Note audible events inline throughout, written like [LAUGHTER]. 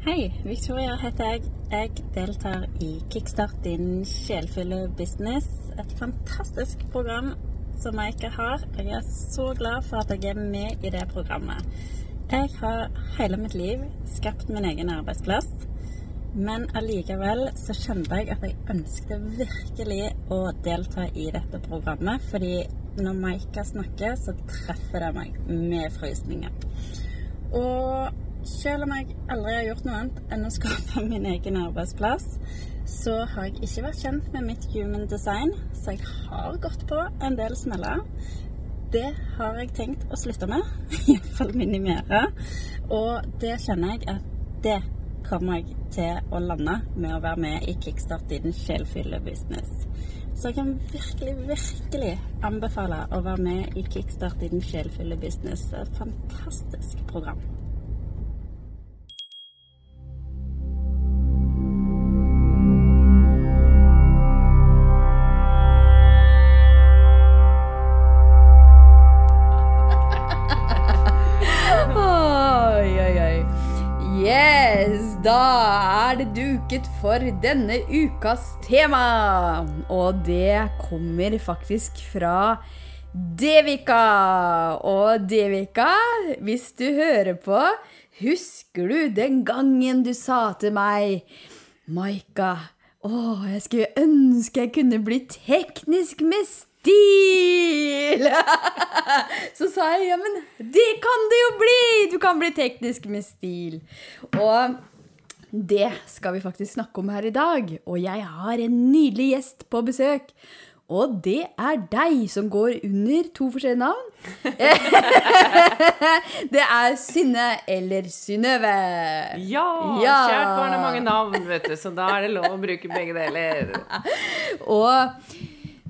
Hei, Victoria heter jeg. Jeg deltar i Kickstart din sjelfulle business. Et fantastisk program som Maika har. Jeg er så glad for at jeg er med i det programmet. Jeg har hele mitt liv skapt min egen arbeidsplass. Men allikevel så kjente jeg at jeg ønsket virkelig å delta i dette programmet. Fordi når Maika snakker, så treffer det meg med frysninger. Og selv om jeg aldri har gjort noe annet enn å skape [LAUGHS] min egen arbeidsplass, så har jeg ikke vært kjent med mitt human design, så jeg har gått på en del smeller. Det har jeg tenkt å slutte med, [LAUGHS] iallfall minimere. Og det kjenner jeg at det kommer jeg til å lande med å være med i Kickstart i den sjelfulle business. Så jeg kan virkelig, virkelig anbefale å være med i Kickstart i den sjelfulle business. Et fantastisk program. Er det duket for denne ukas tema. Og det kommer faktisk fra Devika. Og Devika, hvis du hører på, husker du den gangen du sa til meg Maika, å, jeg skulle ønske jeg kunne bli teknisk med stil! [LAUGHS] Så sa jeg ja, men det kan det jo bli! Du kan bli teknisk med stil. Og det skal vi faktisk snakke om her i dag. Og jeg har en nydelig gjest på besøk. Og det er deg som går under to forskjellige navn. [LAUGHS] det er Synne eller Synnøve. Ja, Ja. kjært barn har mange navn, vet du, så da er det lov å bruke begge deler. [LAUGHS] Og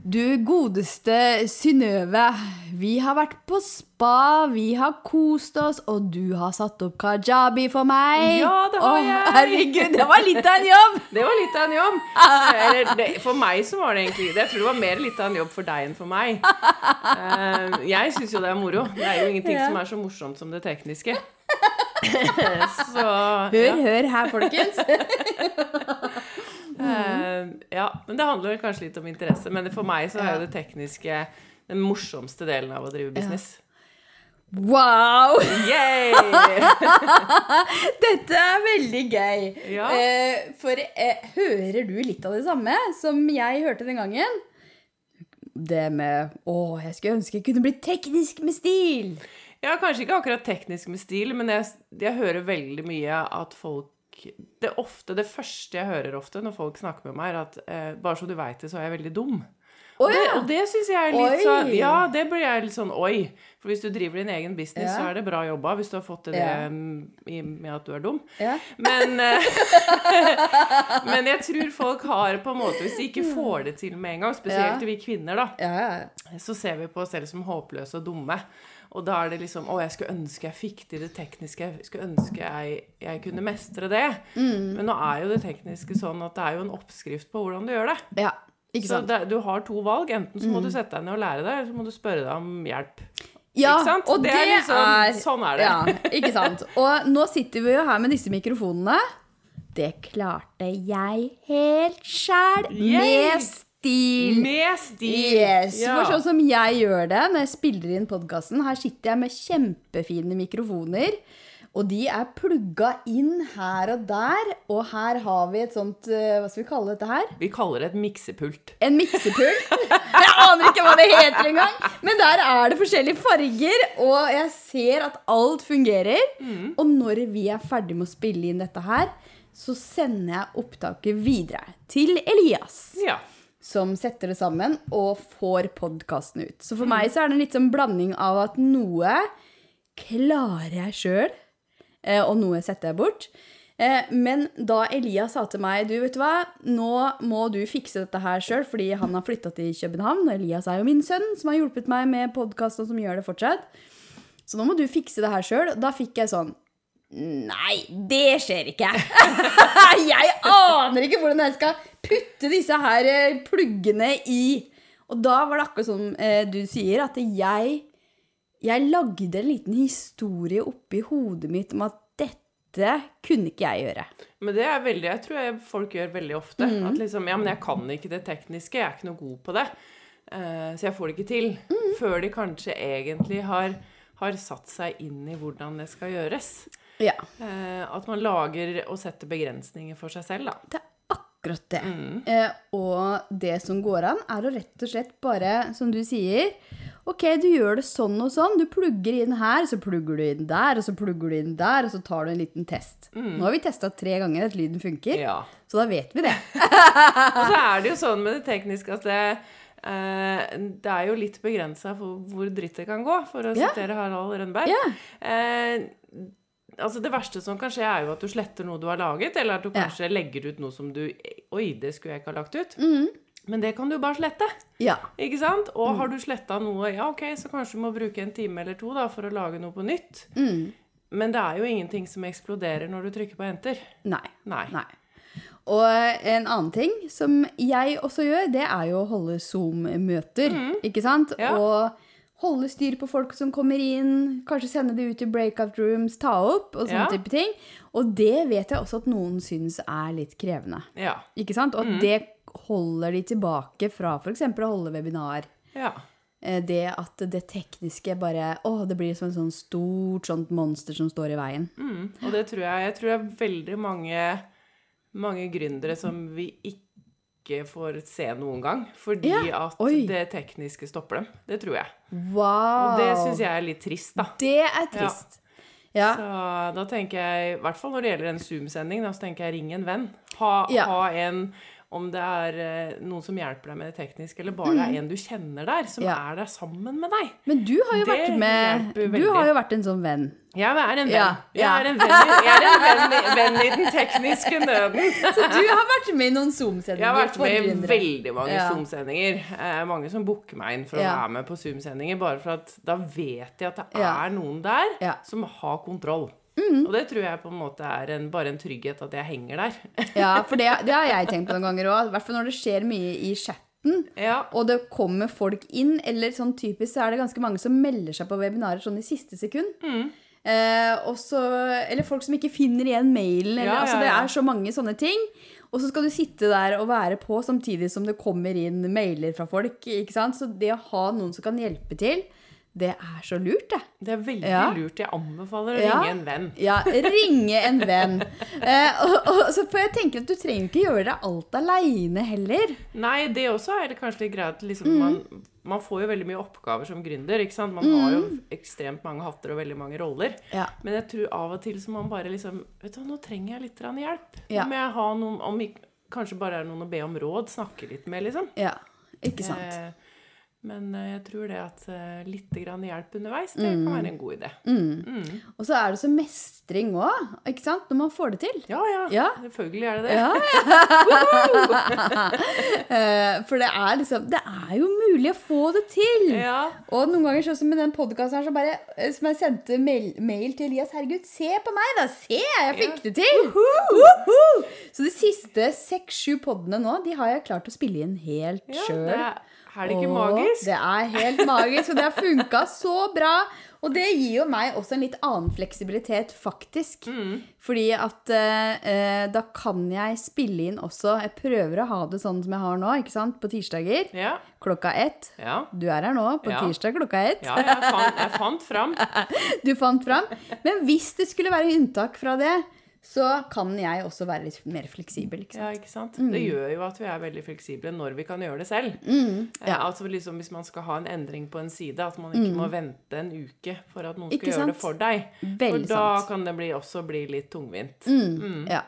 du godeste Synnøve, vi har vært på spa, vi har kost oss, og du har satt opp kajabi for meg. Ja, det har Å, jeg. Herregud, det var litt av en jobb! [LAUGHS] Det var litt av en jobb. Eller, det, for meg så var det egentlig. Jeg tror det var mer litt av en jobb for deg enn for meg. Eh, jeg syns jo det er moro. Det er jo ingenting Ja. som er så morsomt som det tekniske. [LAUGHS] så Hør, ja. hør her, folkens. Eh, ja, men det handler vel kanskje litt om interesse. Men for meg så er jo det tekniske den morsomste delen av å drive business. Wow! Yay! [LAUGHS] Dette er veldig gøy. Ja. Eh, for eh, hører du litt av det samme som jeg hørte den gangen? Det med 'Å, jeg skulle ønske jeg kunne bli teknisk med stil'. Ja, kanskje ikke akkurat teknisk med stil, men jeg, jeg hører veldig mye at folk det, ofte, det første jeg hører ofte når folk snakker med meg, er at eh, bare så du veit det, så er jeg veldig dum. Oh, det, ja! og det syns jeg er litt Oi. sånn Ja, det blir jeg litt sånn oi. For hvis du driver din egen business, Ja. så er det bra jobba. Hvis du har fått til det Ja. med at du er dum. Men, eh, [LAUGHS] men jeg tror folk har på en måte Hvis de ikke får det til med en gang, spesielt vi kvinner, da, så ser vi på oss selv som håpløse og dumme. Og da er det liksom Å, jeg skulle ønske jeg fikk til det tekniske. Jeg skulle ønske jeg, jeg kunne mestre det. Mm. Men nå er jo det tekniske sånn at det er jo en oppskrift på hvordan du gjør det. ja. Ikke Så sant? det, du har to valg. Enten så Mm. må du sette deg ned og lære det, eller så må du spørre deg om hjelp. Ja, ikke sant? og Det det, er liksom- er sånn er det. Ja, ikke sant? Og nå sitter vi jo her med disse mikrofonene. Det klarte jeg helt sjæl, med stil. Med stil! Yes, Ja. For sånn som jeg gjør det når jeg spiller inn podkasten Her sitter jeg med kjempefine mikrofoner. Og de er plugga inn her og der. Og her har vi et sånt eh, Hva skal vi kalle dette her? Vi kaller det et miksepult. En miksepult. [LAUGHS] Jeg aner ikke hva det heter engang. Men der er det forskjellige farger, og jeg ser at alt fungerer. Og når vi er ferdig med å spille inn dette her, så sender jeg opptaket videre til Elias Ja. Som setter det sammen og får podkasten ut. Så for meg så er det en litt sånn blanding av at noe klarer jeg sjøl, og noe setter jeg bort. Eh, Men da Elias sa til meg du vet du hva, nå må du fikse dette her sjøl, fordi han har flytta til København. Og Elias er jo min sønn, som har hjulpet meg med podkast, og som gjør det fortsatt. Så nå må du fikse det her sjøl. Da fikk jeg sånn Nei, det skjer ikke. [LAUGHS] jeg aner ikke hvordan jeg skal putte disse her eh, pluggene i. Og da var det akkurat som eh, du sier, at jeg, jeg lagde en liten historie oppi hodet mitt om at dette kunne ikke jeg gjøre. Men det er veldig, jeg tror jeg folk gjør veldig ofte. Mm. At liksom, ja, men jeg kan ikke det tekniske, jeg er ikke noe god på det. eh, så jeg får det ikke til. Mm. Før de kanskje egentlig har, har satt seg inn i hvordan det skal gjøres. Ja, Eh, at man lager og setter begrensninger for seg selv, da. det er akkurat det. Mm. Eh, og det som går an, er å rett og slett bare, som du sier Ok, du gjør det sånn og sånn. Du plugger inn her, så plugger du inn der, og så plugger du inn der, og så tar du en liten test. Nå har vi testa tre ganger at lyden funker, Mm. Ja. så da vet vi det. [LAUGHS] [LAUGHS] Og så er det jo sånn med det tekniske at det, eh, det er jo litt begrensa hvor dritt det kan gå, for å Ja. sitere Harald Rønneberg. Ja. Eh, altså Det verste som kan skje, er jo at du sletter noe du har laget, eller at du Ja. kanskje legger ut noe som du Oi, det skulle jeg ikke ha lagt ut. Mm. Men det kan du bare slette. Ja. Ikke sant? Mm. Og har du sletta noe, ja ok, så kanskje du må bruke en time eller to da, for å lage noe på nytt. Mm. Men det er jo ingenting som eksploderer når du trykker på enter. Nei. Nei. Nei. Og en annen ting som jeg også gjør, det er jo å holde Zoom-møter, ikke sant? Mm. Ja. Og holde styr på folk som kommer inn, kanskje sende det ut i breakout rooms, ta opp og sånne Ja. type ting. Og det vet jeg også at noen syns er litt krevende, Ja. ikke sant? Og Mm. det holder de tilbake fra eksempel å holde webinar. Ja. Eh, Det at det tekniske bare, åh, det blir som en sånn stort sånt monster som står i veien. Mm, og det tror jeg Jeg tror det er veldig mange, mange gründere som vi ikke får se noen gang. Fordi Ja, at oi. det tekniske stopper dem. Det tror jeg. Wow! Og det syns jeg er litt trist, da. Det er trist. Ja. Så da tenker jeg, i hvert fall når det gjelder en Zoom-sending, så tenker jeg ring en venn. Ha, Ja. ha en om det er eh, noen som hjelper deg med det tekniske, eller bare det er en du kjenner der, som Mm. Ja. er der sammen med deg. Men du har jo Det vært med Du har jo vært en sånn venn. Jeg er en venn. Ja, Jeg er en venn, jeg er en venn, i- venn i den tekniske nøden. [LAUGHS] Så du har vært med i noen Zoom-sendinger. Jeg har vært med i veldig mange Ja. Zoom-sendinger. Eh, mange som booker meg inn for å være med på Zoom-sendinger, bare for at da vet jeg at det er noen der. Mm. som har kontroll. Og det tror jeg på en måte er en, bare en trygghet at jeg henger der. [LAUGHS] Ja, for det, det har jeg tenkt på noen ganger òg. I hvert fall når det skjer mye i chatten. ja. Og det kommer folk inn, eller sånn typisk så er det ganske mange som melder seg på webinarer sånn i siste sekund. Mm. Eh, også, eller folk som ikke finner igjen mailen. Eller, Ja, ja, altså, det er så mange sånne ting. Og så skal du sitte der og være på samtidig som det kommer inn mailer fra folk. Så det å ha noen som kan hjelpe til, det er så lurt, det. Det er veldig Ja. lurt. Jeg anbefaler å Ja. ringe en venn. Ja, ringe en venn. Eh, og, og, så får jeg tenke at du trenger ikke gjøre det alt aleine heller. Nei, det også er det kanskje litt greit. Liksom, Mm. man, man får jo veldig mye oppgaver som gründer. ikke sant? Man har jo ekstremt mange hatter og veldig mange roller. Mm. Ja. Men jeg tror av og til så må man bare liksom Vet du hva, nå trenger jeg litt hjelp. Nå må jeg ha noen om Kanskje bare er noen å be om råd. Snakke litt med, liksom. Ja, ikke sant. Eh, men eh, jeg tror det at eh, litt grann hjelp underveis, det Mm. kan være en god idé. Og så er det så mestring òg, ikke sant? Når man får det til. Ja, ja. Ja. Selvfølgelig er det det. Ja, ja. [LAUGHS] [LAUGHS] For det er liksom Det er jo mulig å få det til. Ja. Og noen ganger sånn som med den podkasten her, så bare, eh, som jeg sendte mail, mail til Elias Herregud, se på meg, da! Se, jeg fikk det til! Woohoo! Så de siste seks-sju podene nå, de har jeg klart å spille inn helt ja sjøl. Er, det ikke magisk? Det er helt magisk, og det har funka så bra. Og det gir jo meg også en litt annen fleksibilitet, faktisk. Mm. Fordi at eh, eh, da kan jeg spille inn også Jeg prøver å ha det sånn som jeg har nå, ikke sant? På tirsdager Ja. klokka ett. Ja. Du er her nå på Ja. tirsdag klokka ett. ja, jeg fant, jeg fant fram. [LAUGHS] Du fant fram. Men hvis det skulle være unntak fra det, så kan jeg også være litt mer fleksibel. ikke sant? Ja, ikke sant? Mm. Det gjør jo at vi er veldig fleksible når vi kan gjøre det selv. Mm, ja. Eh, altså liksom Hvis man skal ha en endring på en side, at man ikke må vente en uke for at noen skal sant? Gjøre det for deg. Veldig for da sant. kan det bli, også bli litt tungvint. Ja.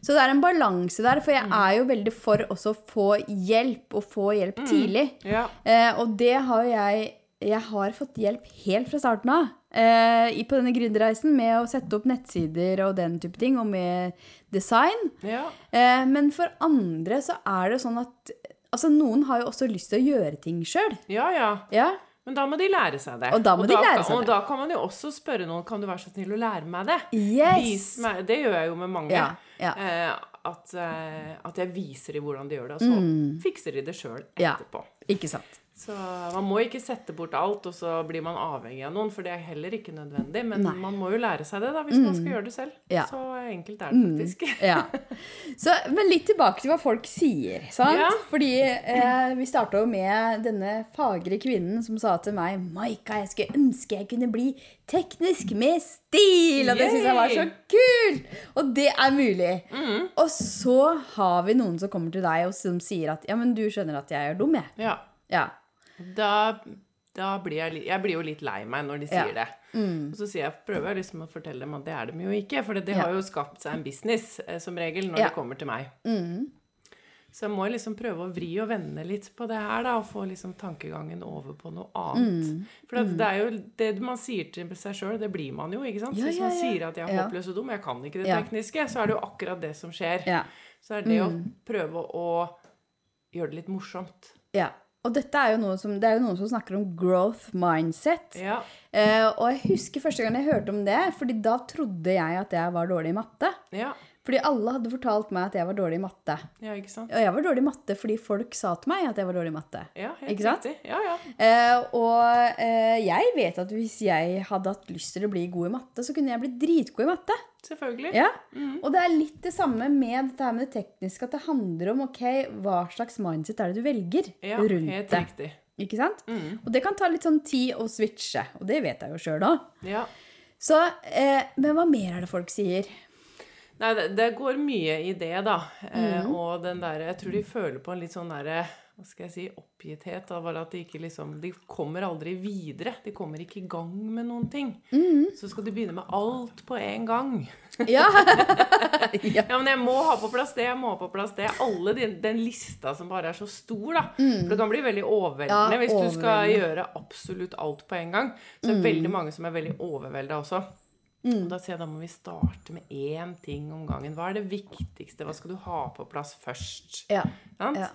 Så det er en balanse der, for jeg er jo veldig for også å få hjelp, og få hjelp tidlig. Ja. Eh, og det har jeg Jeg har fått hjelp helt fra starten av. Eh, på denne gründerreisen med å sette opp nettsider og den type ting, og med design. ja. Eh, men for andre så er det sånn at Altså, noen har jo også lyst til å gjøre ting sjøl. Ja, ja. Ja. Men da må de lære seg det. Og da må de lære kan- seg og da kan man jo også spørre noen kan du være så snill å lære meg det. Yes! Meg, det gjør jeg jo med mange. Ja, ja. Eh, at, eh, at jeg viser dem hvordan de gjør det, og så fikser de det sjøl etterpå Ja. etterpå. Ikke sant. Så man må ikke sette bort alt, og så blir man avhengig av noen, for det er heller ikke nødvendig. Men Nei. man må jo lære seg det, da, hvis man skal gjøre det selv. Ja. Så enkelt er det faktisk. [LAUGHS] Ja. Så, men litt tilbake til hva folk sier. sant? Ja. Fordi eh, vi starta jo med denne fagre kvinnen som sa til meg Maika, jeg skulle ønske jeg kunne bli teknisk med stil! Og det syns jeg var så kult! Og det er mulig. Mm. Og så har vi noen som kommer til deg og som sier at ja, men du skjønner at jeg er dum, jeg. Ja. Ja. Da, da blir jeg, jeg blir jo litt lei meg når de Ja. sier det. Og så jeg, prøver jeg liksom å fortelle dem at det er de jo ikke. For de Ja. har jo skapt seg en business, eh, som regel, når Ja. de kommer til meg. Mm. Så jeg må liksom prøve å vri og vende litt på det her, da, og få liksom tankegangen over på noe annet. Mm. For det er jo det man sier til seg sjøl, det blir man jo, ikke sant? Ja, Hvis ja, man sier at jeg er Ja. håpløs og dum, jeg kan ikke det Ja. tekniske, så er det jo akkurat det som skjer. ja. Så er det å Mm. prøve å gjøre det litt morsomt. ja. Og dette er jo noe som, det er jo noen som snakker om growth mindset. Ja. Eh, og jeg husker første gang jeg hørte om det, fordi da trodde jeg at jeg var dårlig i matte. Ja. Fordi alle hadde fortalt meg at jeg var dårlig i matte. ja, ikke sant? Og jeg var dårlig i matte fordi folk sa til meg at jeg var dårlig i matte. Ja, helt Ikke sant? riktig. Ja, ja. Eh, og eh, jeg vet at hvis jeg hadde hatt lyst til å bli god i matte, så kunne jeg blitt dritgod i matte. Selvfølgelig. Ja. Og det er litt det samme med dette her med det tekniske, at det handler om ok, hva slags mindset er det du velger Ja, rundt helt det. riktig. Ikke sant? Mm. Og det kan ta litt sånn tid å switche, og det vet jeg jo sjøl òg. Ja. Så, eh, men hva mer er det folk sier? Nei, det, det går mye i det, da. Mhm. og den derre Jeg tror de føler på en litt sånn derre Hva skal jeg si Oppgitthet. Av at de ikke liksom De kommer aldri videre. De kommer ikke i gang med noen ting. Mm. Så skal de begynne med alt på en gang. [LAUGHS] Ja. [LAUGHS] ja. Ja, men jeg må ha på plass det, jeg må ha på plass det. Alle den, den lista som bare er så stor, da. For det kan bli veldig overveldende Mhm. Ja, hvis du skal gjøre absolutt alt på en gang. Så det er veldig mange som er veldig overvelda også. Og Da sier jeg da må vi starte med én ting om gangen. Hva er det viktigste? Hva skal du ha på plass først? ja. Ja.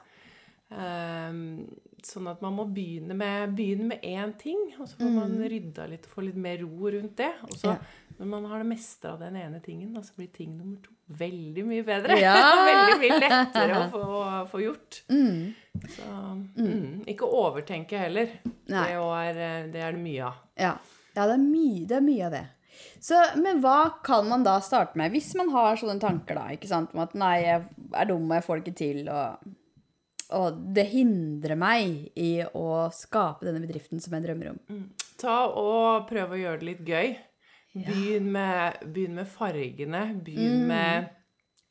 Um, sånn at man må begynne med, begynne med én ting, og så får man rydda litt og få litt mer ro rundt det. Og så, Mm. Ja. når man har det meste av den ene tingen, da, så blir ting nummer to veldig mye bedre. Ja. [LAUGHS] veldig mye lettere å få, få gjort. Mm. Så mm, ikke overtenke heller. Det, er, det er det mye av. Ja, ja det, er mye, det er mye av det. Så, men hva kan man da starte med, hvis man har sånne tanker da, ikke sant, om at nei, jeg er dum og jeg får det ikke til, og, og det hindrer meg i å skape denne bedriften som jeg drømmer om. Ta og prøv å gjøre det litt gøy. Begynn med, begynn med fargene. Begynn med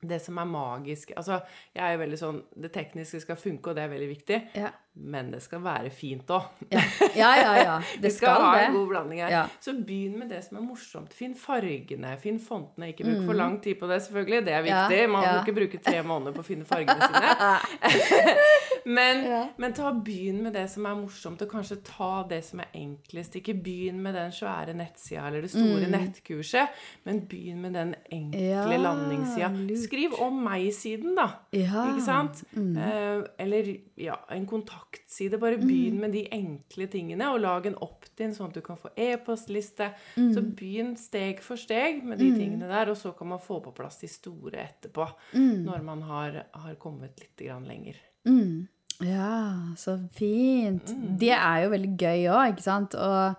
det som er magisk. Altså, jeg er jo veldig sånn Det tekniske skal funke, og det er veldig viktig. Ja, Men det skal være fint òg. ja, ja, ja, ja. [LAUGHS] Det skal, skal ha det. en god blanding her. Ja. Så begynn med det som er morsomt. Finn fargene, finn fontene. Ikke bruk Mm. for lang tid på det, selvfølgelig. Det er viktig. Man må ikke bruke tre måneder på å finne fargene sine. [LAUGHS] men, men ta begynn med det som er morsomt, og kanskje ta det som er enklest. Ikke begynn med den svære nettsida eller det store nettkurset, men begynn med den enkle Mm. Landingssida. Skriv om meg-siden, da. Ikke sant? Mm. Eh, eller ja, en kontaktside. Bare begynn med de enkle tingene, og lag en opt-in, sånn at du kan få e-postliste. Mm. Så begynn steg for steg med de tingene der, og så kan man få på plass de store etterpå. Mm. Når man har, har kommet litt grann lenger. Mm. Ja, så fint. Mm. Det er jo veldig gøy òg, ikke sant? Og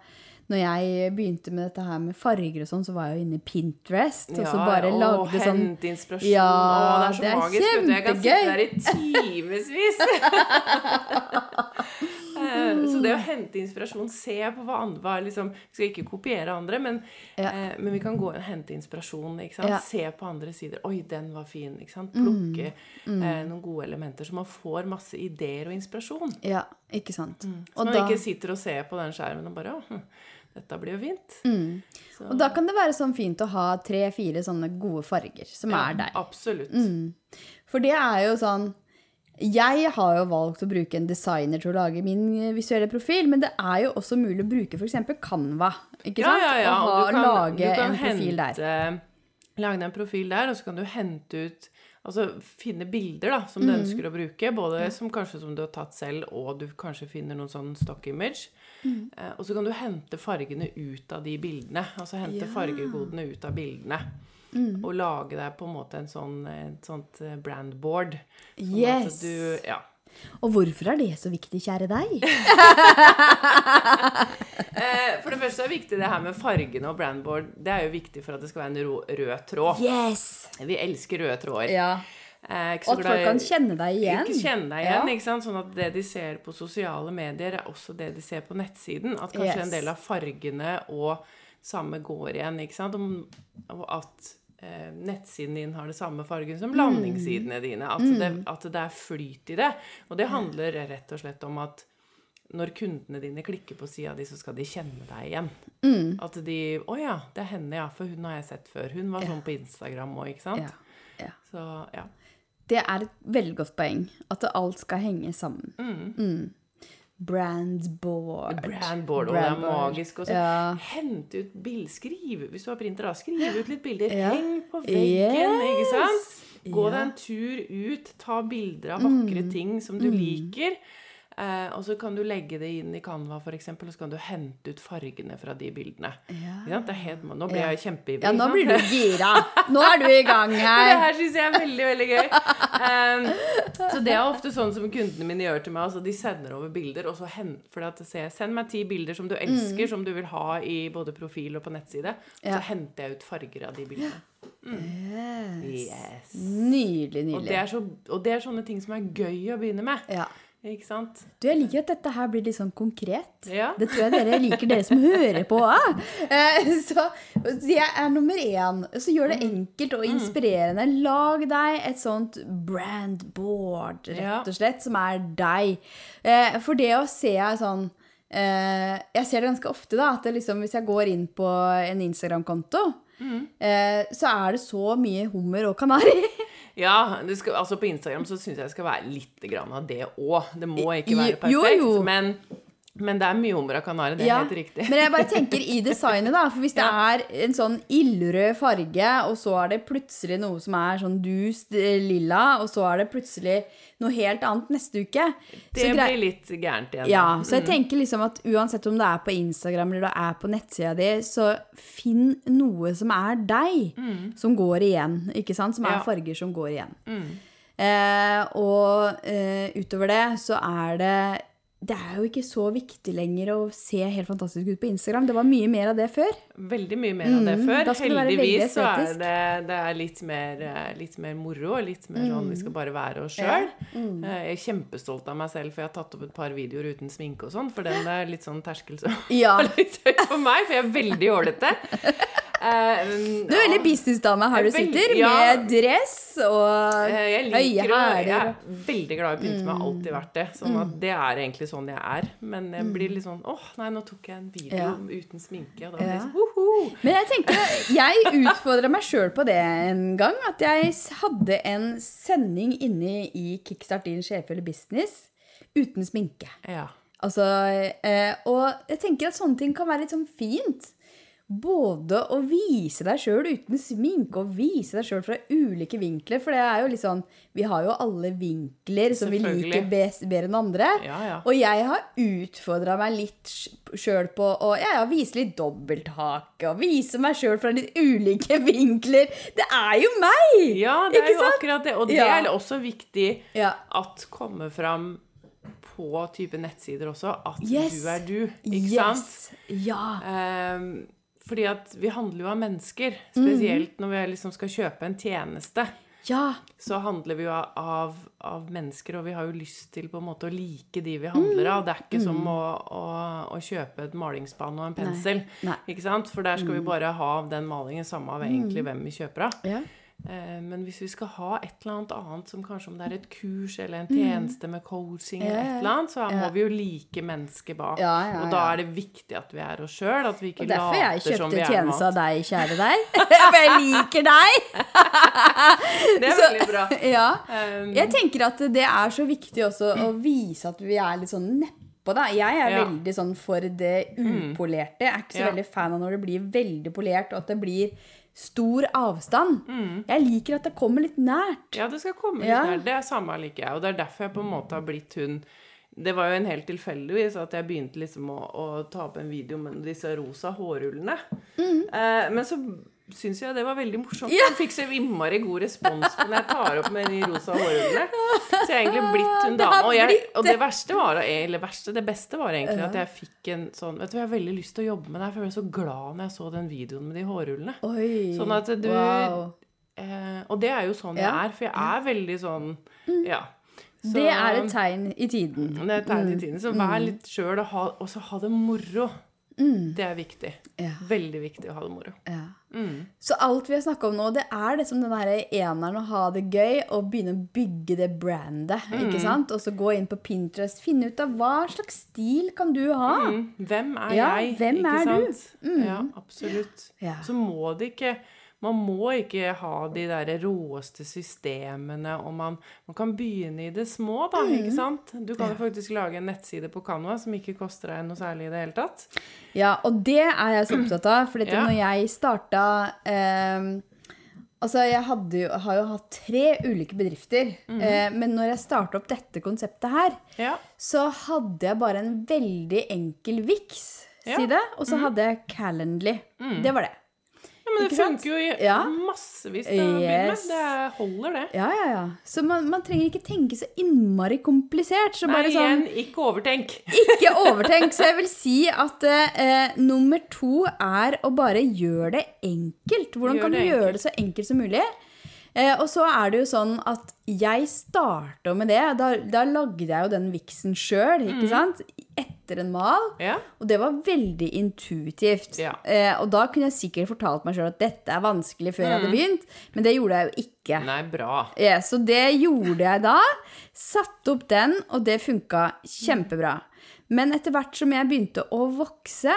når jeg begynte med dette her med farger og sånn, så var jeg jo inne i Pinterest, og så bare å, lagde sånn Hente inspirasjon. Ja, å, det er så det er magisk. Kjempegøy. Jeg kan sitte der i timevis. [LAUGHS] Eh, så det å hente inspirasjon, se på hva andre var liksom, Vi skal ikke kopiere andre, men, Ja. eh, men vi kan gå og hente inspirasjon. Ja. Se på andre sider. Oi, den var fin. Sant? Plukke Mm. eh, noen gode elementer, så man får masse ideer og inspirasjon. Ja, ikke sant. Så Og man da, ikke sitter og ser på den skjermen og bare hm, dette blir jo fint. mm. Og da kan det være sånn fint å ha tre-fire sånne gode farger som ja, er deg. Absolutt. Mm. For det er jo sånn Jeg har jo valgt å bruke en designer til å lage min eh, visuelle profil, men det er jo også mulig å bruke f.eks. Canva. Ikke sant? ja, ja. Og ha, og du kan, lage du kan en profil der. hente, Lage en profil der, og så kan du hente ut Altså finne bilder da, som Mm. du ønsker å bruke. Både som kanskje som du har tatt selv, og du kanskje finner noen sånn stock image. Mm. Eh, og så kan du hente fargene ut av de bildene. Altså hente Ja. Mm. fargekodene ut av bildene. Og lage deg på en måte en sånn, et sånt eh, brandboard. Sånn Yes. du Ja. Og hvorfor er det så viktig, kjære deg? [LAUGHS] Det første er det viktig det her med fargene og brandboard. Det er jo viktig for at det skal være en rød tråd. Yes! Vi elsker røde tråder. Ja. Eh, Og at folk kan kjenne deg igjen. Ikke kjenne deg igjen, Ja. ikke sant? Sånn at det de ser på sosiale medier, er også det de ser på nettsiden. At kanskje Yes. en del av fargene og samme går igjen, ikke sant? Og at eh, nettsiden din har det samme fargen som landingssidene dine. At, det, at det er flyt i det. Og det handler rett og slett om at når kundene dine klikker på sida di, så skal de kjenne deg igjen. At de 'Å ja, det er henne, ja. For hun har jeg sett før. Hun var sånn på Instagram òg, ikke sant?' Ja. ja. Så ja. Det er et veldig godt poeng. At alt skal henge sammen. Mm. Brandboard. Brandboard, og det er magisk. Og så Ja. hent ut bilder, Skriv Hvis du har printer, da, skriv ut litt bilder. Ja. Heng på veggen, ikke sant? Gå Ja. deg en tur ut, ta bilder av vakre Mm. ting som du liker. Eh, og så kan du legge det inn i Canva, eksempel, og så kan du hente ut fargene fra de bildene. Ja. Det helt, nå blir jeg kjempeivrig. Ja, nå blir du gira. Nå er du i gang [LAUGHS] her. Det her. syns jeg er veldig, veldig gøy. Um, så det er ofte sånn som kundene mine gjør til meg. Altså de sender over bilder, og så hen, for at ser, Send meg ti bilder som du elsker, som du vil ha i både profil og på nettside. Og Mm. Ja. så henter jeg ut farger av de bildene. Yes. Yes. Nydelig, Og det, så, og det er sånne ting som er gøy å begynne med. Ja. Ikke sant? Du, jeg liker at dette her blir litt sånn konkret. Ja. Det tror jeg dere liker, dere som hører på [LAUGHS] òg. Så jeg er nummer én. Så gjør det enkelt og inspirerende. Lag deg et sånt brandboard, board, rett og slett, som er deg. Eh, For det å se sånn eh, Jeg ser det ganske ofte, da, at liksom, hvis jeg går inn på en Instagram-konto, eh, så er det så mye hummer og kanari. [LAUGHS] Ja, det skal, altså på Instagram så syns jeg det skal være litt grann av det òg. Det må ikke være perfekt, jo, jo. Men, men det er mye hummer av kanari. Det er Ja, helt riktig. Men jeg bare tenker i designet, da. For hvis det [LAUGHS] Ja. er en sånn ildrød farge, og så er det plutselig noe som er sånn dust eh, lilla, og så er det plutselig noe helt annet neste uke Det blir litt gærent igjen. ja, så jeg tenker liksom at uansett om det er på Instagram eller det er på nettsida di, så finn noe som er deg, som går igjen. Ikke sant? Som er Ja. farger som går igjen. Eh, og eh, utover det så er det det er jo ikke så viktig lenger å se helt fantastisk ut på Instagram. Det var mye mer av det før. Veldig mye mer av det før. Mm, før. det Heldigvis så er det, det er litt mer, eh, litt mer moro, og litt mer sånn vi skal bare være oss sjøl. Ja. Mm. Jeg er kjempestolt av meg selv, for jeg har tatt opp et par videoer uten sminke og sånn, for den er litt sånn terskel som Ja. [LAUGHS] er litt høy for meg, for jeg er veldig jålete. Eh, Du er veldig businessdame her du er sitter, ja. med dress og Eh, høye hæler. Jeg er veldig glad i å pynte meg, har alltid vært det. Sånn Mm. at det er egentlig sånn jeg er. Men jeg blir litt sånn åh, nei, nå tok jeg en video Ja. uten sminke, og da Ja. sånn woho! Men jeg tenker, jeg utfordra meg sjøl på det en gang. At jeg hadde en sending inne i Kickstart din sjefølge business uten sminke. Ja. Altså, eh, og jeg tenker at sånne ting kan være litt sånn fint. Både å vise deg sjøl uten sminke og vise deg sjøl fra ulike vinkler. For det er jo litt sånn Vi har jo alle vinkler som vi liker best, bedre enn andre. Ja, ja. Og jeg har utfordra meg litt sjøl på å ja, vise litt dobbelthake. Og vise meg sjøl fra litt ulike [LAUGHS] vinkler. Det er jo meg! Ja, det er jo sant? akkurat det. Og det er også viktig at kommer fram på type nettsider også, at Yes. du er du. Ikke sant? Yes. Ja. Ehm, fordi at vi handler jo av mennesker. Spesielt når vi liksom skal kjøpe en tjeneste. Ja. Så handler vi jo av, av mennesker, og vi har jo lyst til på en måte å like de vi handler av. Det er ikke som å, å, å kjøpe et malingsspann og en pensel. Nei. Ikke sant? For der skal vi bare ha den malingen, samme av egentlig hvem vi kjøper av. ja. Eh, Men hvis vi skal ha et eller annet annet, som kanskje om det er et kurs eller en tjeneste med coaching, eller Ja, ja, et eller annet, så ja. må vi jo like mennesket bak. Ja, ja, Og da er det viktig at vi er oss sjøl, at vi ikke Og derfor jeg later kjøpte tjeneste av deg, kjære deg. [LAUGHS] [LAUGHS] For jeg liker deg! [LAUGHS] Det er veldig bra. Ja. Um, Jeg tenker at det er så viktig også å vise at vi er litt sånn neppe da. Jeg er Ja. veldig sånn for det upolerte. Jeg er ikke så Ja. veldig fan av når det blir veldig polert, og at det blir stor avstand. Mm. Jeg liker at det kommer litt nært. Ja, det skal komme litt Ja. nært. Det er samme liker jeg. Og det er derfor jeg på en måte har blitt hun Det var jo en helt tilfeldigvis at jeg begynte liksom å, å ta opp en video med disse rosa hårrullene. Mm. Eh, men så syns jeg det var veldig morsomt. Hun fikk så innmari god respons på når jeg tar opp med de rosa hårrullene. Så jeg er egentlig blitt hun [LAUGHS] dama. Og, jeg, og det verste var, eller verste, det beste var egentlig at jeg fikk en sånn Vet du, jeg har veldig lyst til å jobbe med deg, for jeg ble så glad når jeg så den videoen med de hårrullene. Oi. Sånn at du Wow. eh, Og det er jo sånn jeg er, for jeg er veldig sånn Ja. Så- Det er et tegn i tiden. det er et tegn i tiden. Så vær litt sjøl og, og så ha det moro. Det er viktig. Ja. Veldig viktig å ha det moro. Ja. Mm. Så alt vi har snakka om nå, det er liksom den derre eneren å ha det gøy og begynne å bygge det brandet. Mm. ikke sant? Og så gå inn på Pinterest, finne ut av hva slags stil kan du ha. Mm. Hvem er Ja, jeg? hvem ikke er du? Mm. Ja, absolutt. Så må det ikke Man må ikke ha de der råeste systemene, og man, man kan begynne i det små, da, Mm. ikke sant? Du kan jo faktisk lage en nettside på Canva som ikke koster deg noe særlig i det hele tatt. Ja, og det er jeg så opptatt av. For Ja. når jeg starta eh, Altså, jeg jo, har jo hatt tre ulike bedrifter. Mhm. eh, men når jeg starta opp dette konseptet her, Ja. så hadde jeg bare en veldig enkel Vix-side. Og så hadde jeg Calendly. Det var det. Ja men det funker jo i Ja. massevis til å. Yes. Det holder, det. Ja, ja, ja. Så man, man trenger ikke tenke så innmari komplisert. Så Nei, sånn igjen, ikke overtenk. [LAUGHS] Ikke overtenk. Så jeg vil si at eh, nummer to er å bare gjøre det enkelt. Hvordan Gjør kan du gjøre enkelt. det så enkelt som mulig? Eh, og så er det jo sånn at jeg starta med det. Da, da lagde jeg jo den viksen sjøl, ikke Mhm. sant? Etter en mal. Ja. Og det var veldig intuitivt. Ja. Eh, og da kunne jeg sikkert fortalt meg sjøl at dette er vanskelig før jeg hadde begynt, men det gjorde jeg jo ikke. Nei, bra. Ja, så det gjorde jeg da. Satte opp den, og det funka kjempebra. Men etter hvert som jeg begynte å vokse,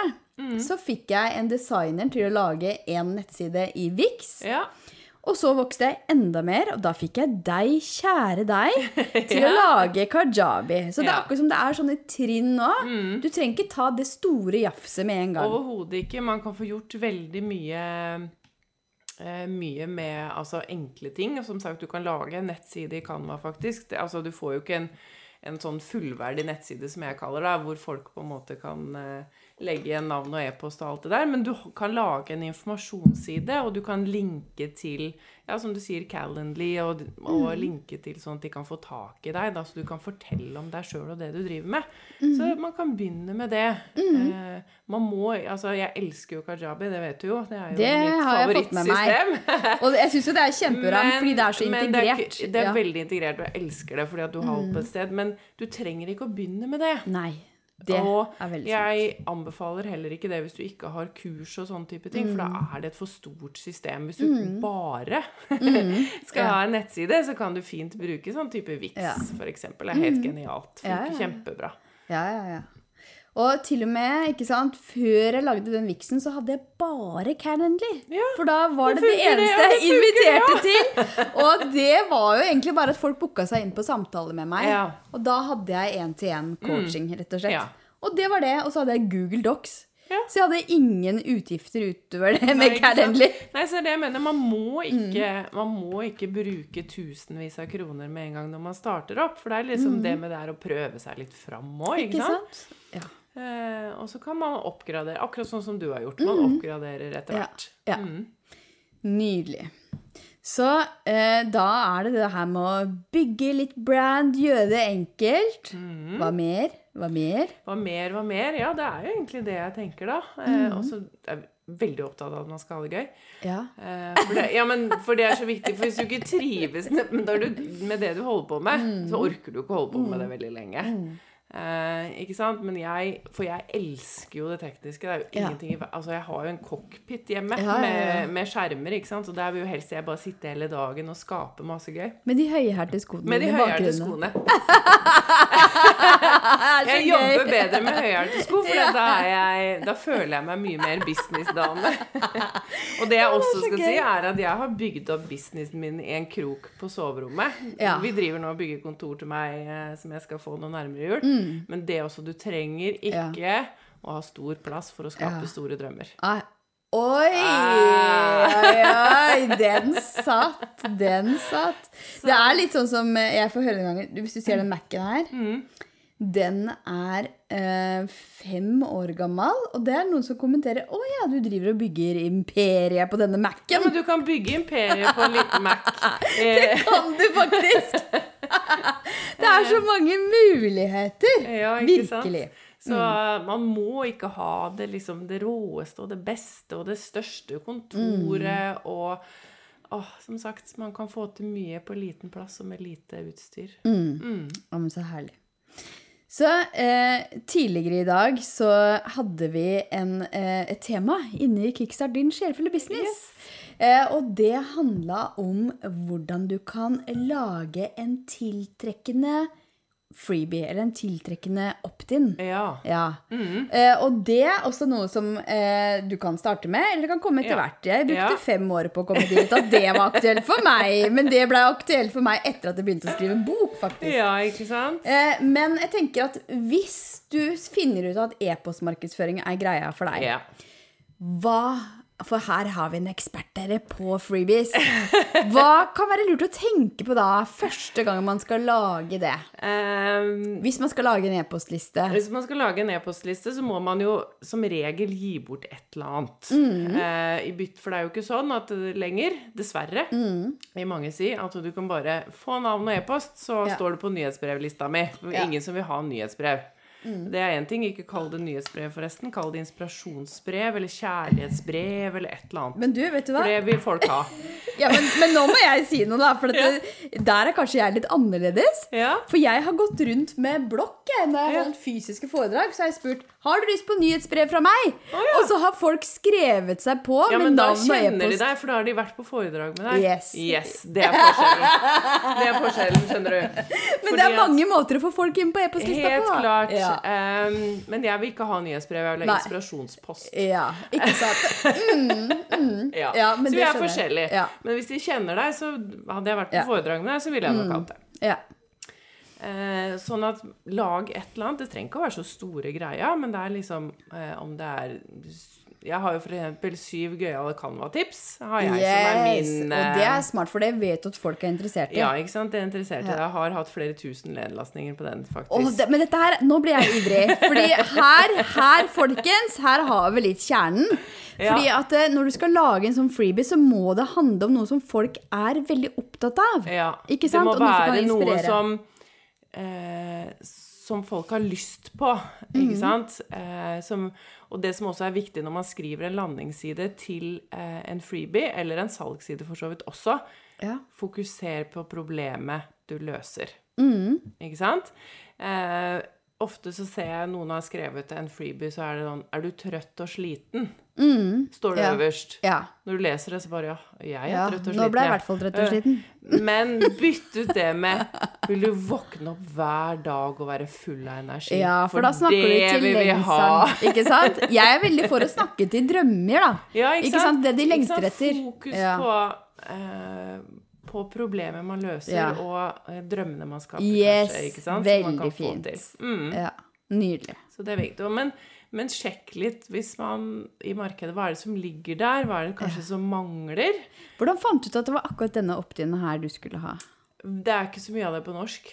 så fikk jeg en designer til å lage en nettside i Vix. Ja. Og så vokste jeg enda mer, og da fikk jeg deg, kjære deg, [LAUGHS] til å lage kajabi. Så det er Ja. akkurat som det er sånne trinn nå. Du trenger ikke ta det store jafset med en gang. Overhodet ikke. Man kan få gjort veldig mye eh, mye med altså, enkle ting. Og som sagt, du kan lage en nettside i Canva, faktisk. Det, altså, du får jo ikke en, en sånn fullverdig nettside, som jeg kaller det, hvor folk på en måte kan eh, legge igjen navn og e-post og alt det der. Men du kan lage en informasjonsside, og du kan linke til ja, som du sier, Calendly, og, og linke til sånn at de kan få tak i deg. Da, så du kan fortelle om deg sjøl og det du driver med. Så man kan begynne med det. Eh, man må Altså, jeg elsker jo kajabi, det vet du jo. Det er jo Det mitt favorittsystem. [LAUGHS] Og jeg syns jo det er kjempebra, fordi det er så integrert. det er, ikke- det er Ja. Mm. veldig integrert, og jeg elsker det fordi at du har alt på et sted. Men du trenger ikke å begynne med det. Nei. Det og er veldig sant. jeg anbefaler heller ikke det hvis du ikke har kurs og sånne type ting, for da Mm. er det et for stort system. Hvis du bare [LAUGHS] skal Ja. ha en nettside, så kan du fint bruke sånn type Vix, Ja. eksempel. Det er helt genialt. Ja, Funker ja, ja. kjempebra. Ja, ja, ja. Og til og med, ikke sant, før jeg lagde den viksen, så hadde jeg bare Calendly. Ja, For da var det det det, eneste det, jeg det ja. inviterte til. Og det var jo egentlig bare at folk booka seg inn på samtale med meg. Ja. Og da hadde jeg én-til-én-coaching, rett og slett. Og det var det. Og så hadde jeg Google Docs. Så jeg hadde ingen utgifter utover det med ikke? Calendly. Nei, så det jeg mener. Man må, ikke, Mm. man må ikke bruke tusenvis av kroner med en gang når man starter opp. For det er liksom Mm. det med det her å prøve seg litt fram òg, ikke, sant? Ja. Eh, og så kan man oppgradere, akkurat sånn som du har gjort. Man oppgraderer etter hvert. Ja, ja. Mm. Nydelig. Så eh, da er det det her med å bygge litt brand, gjøre det enkelt. Mm. Hva mer? Hva mer? Hva mer, hva mer? Ja, det er jo egentlig det jeg tenker, da. Eh, og så er jeg veldig opptatt av at man skal ha det gøy. Ja. Eh, for, det, ja, men, for det er så viktig. For hvis du ikke trives med, med det du holder på med, så orker du ikke holde på med det veldig lenge. Eh, ikke sant? Men jeg For jeg elsker jo det tekniske. Det er jo Ja. ingenting i Altså, jeg har jo en cockpit hjemme Ja, ja, ja. Med, med skjermer, ikke sant? Så der vil jo helst jeg bare sitte hele dagen og skape masse gøy. Med de høyhælte skoene Med de høyhælte skoene. [LAUGHS] [LAUGHS] Jeg jobber bedre med høyhælte sko, for da, jeg, da føler jeg meg mye mer businessdame. [LAUGHS] og det jeg også skal si, er at jeg har bygd opp businessen min i en krok på soverommet. Ja. Vi driver nå og bygger kontor til meg eh, som jeg skal få noe nærmere jul. Men det også, du trenger ikke å ha stor plass for å skape Ja. store drømmer. Ah, Oi! Oi, oi! Den satt. Den satt. Det er litt sånn som jeg får høre noen ganger Hvis du ser den Mac-en her Mm. Den er eh, fem år gammel, og det er noen som kommenterer Å ja, du driver og bygger imperiet på denne Ja, Mac-en. men du kan bygge imperiet på en liten Mac. [LAUGHS] det Kan du faktisk! [LAUGHS] det er så mange muligheter. Ja, ikke sant? Virkelig. Så man må ikke ha det, liksom, det råeste og det beste og det største kontoret og åh, Som sagt, man kan få til mye på liten plass og med lite utstyr. Mm. Ja, men så herlig. Så eh, tidligere i dag så hadde vi en, eh, et tema inne i Kickstart din sjelfulle business. Eh, og det handla om hvordan du kan lage en tiltrekkende freebie, eller en tiltrekkende opt-in. Ja. Ja. Eh, og det er også noe som eh, du kan starte med, eller kan komme etter Ja. hvert. Jeg brukte Ja. fem år på å komme dit at det var aktuelt for meg. Men det ble aktuelt for meg etter at jeg begynte å skrive bok, faktisk. ja, ikke sant? Eh, men jeg tenker at hvis du finner ut at e-postmarkedsføring er greia for deg, Ja. hva For her har vi en ekspert dere på freebies. Hva kan være lurt å tenke på da første gang man skal lage det? Um, Hvis man skal lage en e-postliste. Hvis man skal lage en e-postliste, så må man jo som regel gi bort et eller annet. Mm. Uh, i bytt, for det er jo ikke sånn at lenger, dessverre, Mm. vil mange si, at du kan bare få navn og e-post, så Ja. står det på nyhetsbrevlista mi. Ingen Ja. Som vil ha nyhetsbrev. Det er én ting, ikke kall det nyhetsbrev, forresten. Kall det inspirasjonsbrev eller kjærlighetsbrev eller et eller annet. Men du, vet du hva? For det vil folk ha. [LAUGHS] Ja, men, men nå må jeg si noe, da. For [LAUGHS] dette, der er kanskje jeg litt annerledes. Ja. For jeg har gått rundt med blokk jeg, når jeg har Ja. holdt fysiske foredrag. Så har jeg spurt har du lyst på nyhetsbrev fra meg. ja. Og så har folk skrevet seg på Ja, men da kjenner de deg, for da har de vært på foredrag med deg. Yes. Yes, Det er forskjellen. [LAUGHS] Det er forskjellen, skjønner du. Men det er mange måter å få folk inn på e-postlista Helt klart. Ja. Um, men jeg vil ikke ha nyhetsbrev, jeg vil ha inspirasjonspost. ja, ikke sant? [LAUGHS] Ja. Ja, men så vi er forskjellige. Ja. Men hvis de kjenner deg, så hadde jeg vært på Ja. Mm. foredrag med deg, så ville jeg nok hatt det. Ja. Eh, sånn at lag et eller annet. Det trenger ikke å være så store greier, men det er liksom eh, om det er Jeg har jo eksempel syv gøyale Canva-tips. Har jeg som er min... min og det eh, er smart, for det vet du at folk er interessert i. Ja, ikke sant? Det er interessert i Ja. Jeg har hatt flere tusen nedlastninger på den, faktisk. Oh, det, men dette her, nå blir jeg ivrig. Fordi her, her, folkens, her har vi litt kjernen. Ja. Fordi at eh, når du skal lage en sånn freebie, så må det handle om noe som folk er veldig opptatt av. Ja. Ikke sant? Det må være noe som eh, Som folk har lyst på, ikke sant? Eh, som, og det som også er viktig når man skriver en landingsside til eh, en freebie, eller en salgsside for så vidt også, Ja. fokuser på problemet du løser. Mm. Ikke sant? Eh, ofte så ser jeg noen har skrevet en freebie, så er det sånn Er du trøtt og sliten? Står det. Ja. øverst. Ja. Når du leser det, så bare Ja, jeg er ja. trøtt og sliten. Nå ble jeg i hvert fall trøtt og sliten. [LAUGHS] Men bytt ut det med Vil du våkne opp hver dag og være full av energi? Ja, for da snakker du til ha. Ikke sant? Jeg er veldig for å snakke til drømmer, da. [LAUGHS] Ja, ikke, Ikke sant? Det de lengter etter. Fokus på, eh, på problemet man løser, og eh, drømmene man skaper, Yes, kanskje. Ikke sant? Veldig fint. Mm. Ja. Nydelig. Så det er viktig. Men, men sjekk litt hvis man i markedet Hva er det som ligger der? Hva er det kanskje som mangler? Hvordan fant du ut at det var akkurat denne opt-in her du skulle ha? Det er ikke så mye av det på norsk.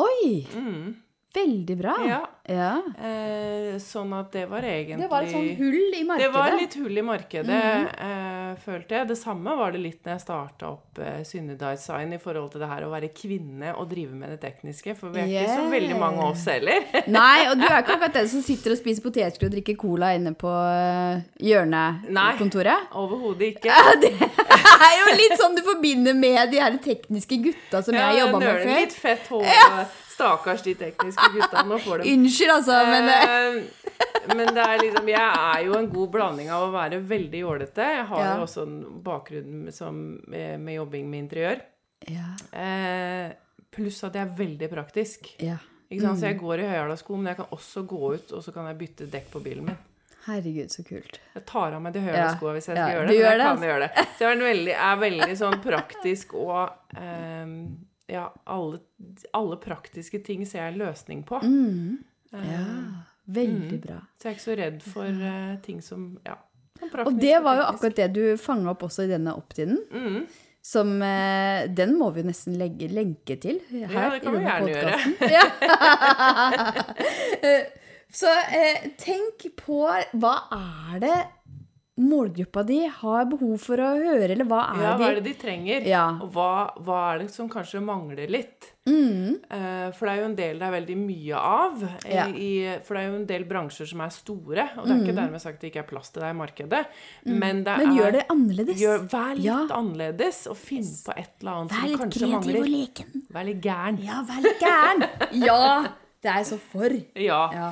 Oi! Mm. Veldig bra. Ja. Ja. Eh, sånn at det var egentlig Det var et sånn hull i markedet. Det var litt hull i markedet, Mhm. eh, følte jeg. Det samme var det litt når jeg starta opp eh, Synnedesign i forhold til det her å være kvinne og drive med det tekniske, for vi er ikke så veldig mange av oss heller. [LAUGHS] Nei, og du er ikke akkurat den som sitter og spiser potetgull og drikker cola inne på øh, Nei. hjørnekontoret. Overhodet ikke. Ja, det er jo litt sånn du forbinder med de her tekniske gutta som jeg jobba med før. Litt fett hår. og Stakkars de tekniske gutta. Nå får de Unnskyld, altså, men øh, Eh, men det er liksom Jeg er jo en god blanding av å være veldig jålete. Jeg har Ja. jo også en bakgrunn som, med, med jobbing med interiør. ja, Eh, pluss at jeg er veldig praktisk. ja. Ikke sant? Så jeg går i høyhæla men jeg kan også gå ut, og så kan jeg bytte dekk på bilen min. Herregud, så kult. Jeg tar av meg de høyhæla Ja. skoa hvis jeg skal gjøre du det. gjør Men jeg det, kan altså. gjøre det. Så jeg er veldig, er veldig sånn praktisk og ehm, Ja, alle, alle praktiske ting ser jeg en løsning på. Mm. Eh, Ja, veldig bra. Så jeg er ikke så redd for uh, ting som Ja. sånn Og det var jo akkurat det du fanga opp også i denne opt-in-en. Mm. Som uh, Den må vi nesten legge lenke til her Ja, det kan i vi denne gjerne gjøre. Ja. [LAUGHS] Så eh, tenk på hva er det målgruppa di har behov for å høre, eller hva er Ja, hva er det de trenger? Ja. Og hva, hva er det som kanskje mangler litt? Mm. Eh, for det er jo en del det er veldig mye av. Ja. I, for det er jo en del bransjer som er store, og det er ikke dermed sagt det ikke er plass til deg i markedet. Men, det Mm. Men er, gjør det annerledes. Gjør, vær litt Ja. annerledes, og finn på et eller annet Vær som litt kanskje kreativ og mangler. leken. Vær litt gæren. Ja, vær litt gæren. ja, det er jeg så for. [LAUGHS] Ja. Ja.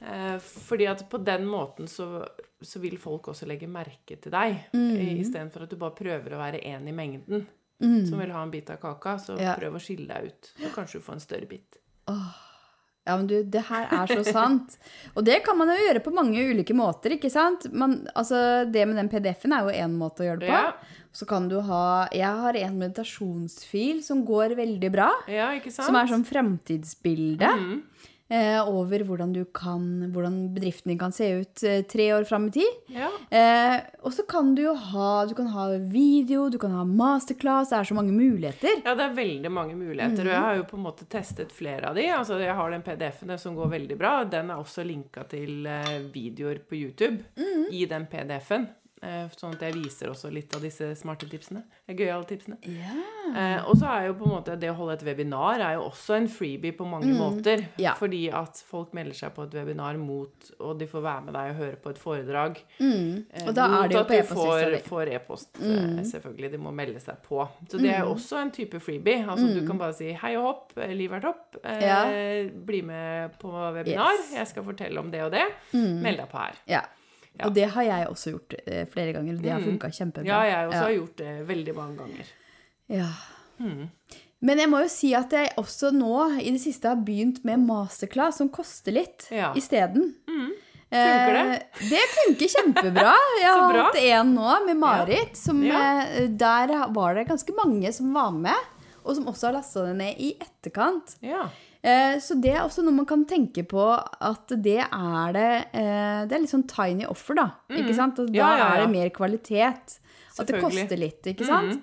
Eh, fordi at på den måten så, så vil folk også legge merke til deg, Mm. istedenfor at du bare prøver å være en i mengden. Som vil ha en bit av kaka, så Ja. prøv å skille deg ut. Så kanskje du får en større bit. Ja, men du, det her er så sant. [LAUGHS] Og det kan man jo gjøre på mange ulike måter, ikke sant? Man, altså, det med den PDF-en er jo én måte å gjøre det på. Ja. Så kan du ha Jeg har en meditasjonsfil som går veldig bra. Ja, ikke sant? Som er sånn fremtidsbilde Mhm. Eh, over hvordan, du kan, hvordan bedriften din kan se ut eh, tre år fram i tid. Ja. Eh, og så kan du jo ha Du kan ha video, du kan ha masterclass. Det er så mange muligheter. Ja, det er veldig mange muligheter, og jeg har jo på en måte testet flere av de. Altså, jeg har den PDF-en som går veldig bra. Den er også linka til eh, videoer på YouTube i den PDF-en. Eh, sånn at jeg viser også litt av disse smarte tipsene. eh, Gøyale tipsene. Yeah. og så er jo på en måte det å holde et webinar er jo også en freebie på mange måter. Yeah. Fordi at folk melder seg på et webinar mot Og de får være med deg og høre på et foredrag. Mm. Eh, Og da er det jo på e-postlista får, e-post, mm. selvfølgelig. De må melde seg på. Så det er jo også en type freebie. Altså Du kan bare si 'hei og hopp, livet er topp'. Yeah. Bli med på webinar. Yes. Jeg skal fortelle om det og det. Meld deg på her. Ja. Ja. Og det har jeg også gjort eh, flere ganger. og Det har Mm. funka kjempebra. Ja, jeg også har gjort det veldig mange ganger. Ja. Men jeg må jo si at jeg også nå i det siste har begynt med masterclass, som koster litt, Ja. isteden. Funker det? Eh, det funker kjempebra. Jeg [LAUGHS] har hatt en nå med Marit. Som, Ja. eh, Der var det ganske mange som var med, og som også har lasta det ned i etterkant. Ja. Eh, Så det er også noe man kan tenke på at det er det eh, Det er litt sånn tiny offer, da. Ikke sant? Og da Mm. Ja, ja, ja. er det mer kvalitet. At det Mm. koster litt, ikke sant?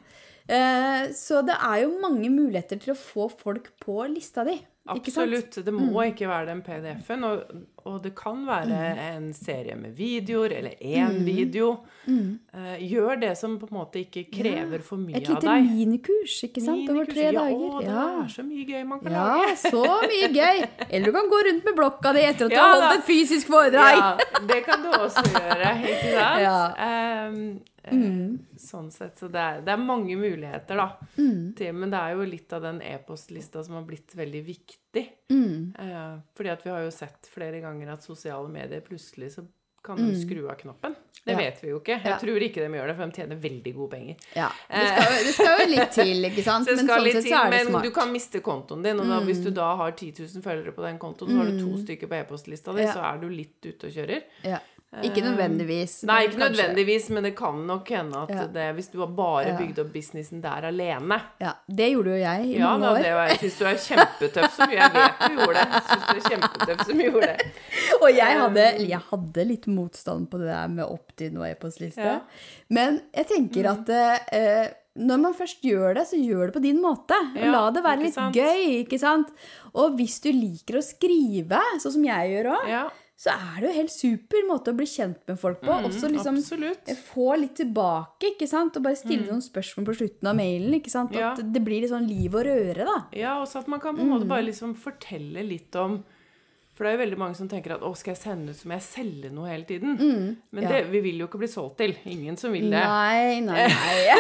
Mm. Så det er jo mange muligheter til å få folk på lista di. Mm. Absolutt. Det må ikke være den PDF-en. Og, og det kan være en serie med videoer, eller én Mm. video. Uh, gjør det som på en måte ikke krever for mye av deg. Et lite minikurs, ikke sant? Over tre ja, dager. Å, det Ja. er så mye gøy man kan ja, lage. så mye gøy! [LAUGHS] Eller du kan gå rundt med blokka di etter at du Ja, har holdt et fysisk foredrag. Ja, det kan du også gjøre, ikke [LAUGHS] sant? Ja. Ehm, eh, Sånn sett, så det er, det er mange muligheter, da. Til, men det er jo litt av den e-postlista som har blitt veldig viktig. Eh, fordi at vi har jo sett flere ganger at sosiale medier plutselig så kan de skru av knappen. Det Ja. vet vi jo ikke. Jeg Ja. tror ikke de gjør det, for de tjener veldig gode penger. Ja, det skal, det skal jo litt til, ikke sant? [LAUGHS] Men sånn sett så er det smart. Men du kan miste kontoen din. Og da, hvis du da har 10 000 følgere på den kontoen, så har du to stykker på e-postlista di, så er du litt ute og kjører. Ja. Ikke nødvendigvis. Nei, ikke kanskje. nødvendigvis, men det kan nok hende at Ja. det, hvis du har bare Ja. bygd opp businessen der alene Ja, det gjorde jo jeg i Ja, mange år. det var, jeg syns du er kjempetøff som Jeg vet du gjorde det. Synes du er kjempetøff som gjorde det. [LAUGHS] Og jeg hadde, jeg hadde litt motstand på det der med opt-in og e-postliste. Ja. Men jeg tenker at eh, når man først gjør det, så gjør det på din måte. Ja, la det være litt sant? gøy, ikke sant? Og hvis du liker å skrive, sånn som jeg gjør òg, Ja, så er det jo helt super måte å bli kjent med folk på. Også liksom Mm, absolutt. få litt tilbake, ikke sant? Og bare stille noen spørsmål på slutten av mailen, ikke sant? Ja. At det blir litt sånn liv og røre, da. Ja, også at man kan på en måte bare liksom fortelle litt om For det er jo veldig mange som tenker at å, skal jeg sende ut så må jeg selge noe hele tiden? Men ja. det, vi vil jo ikke bli solgt til. Ingen som vil det. Nei, nei, [LAUGHS] nei.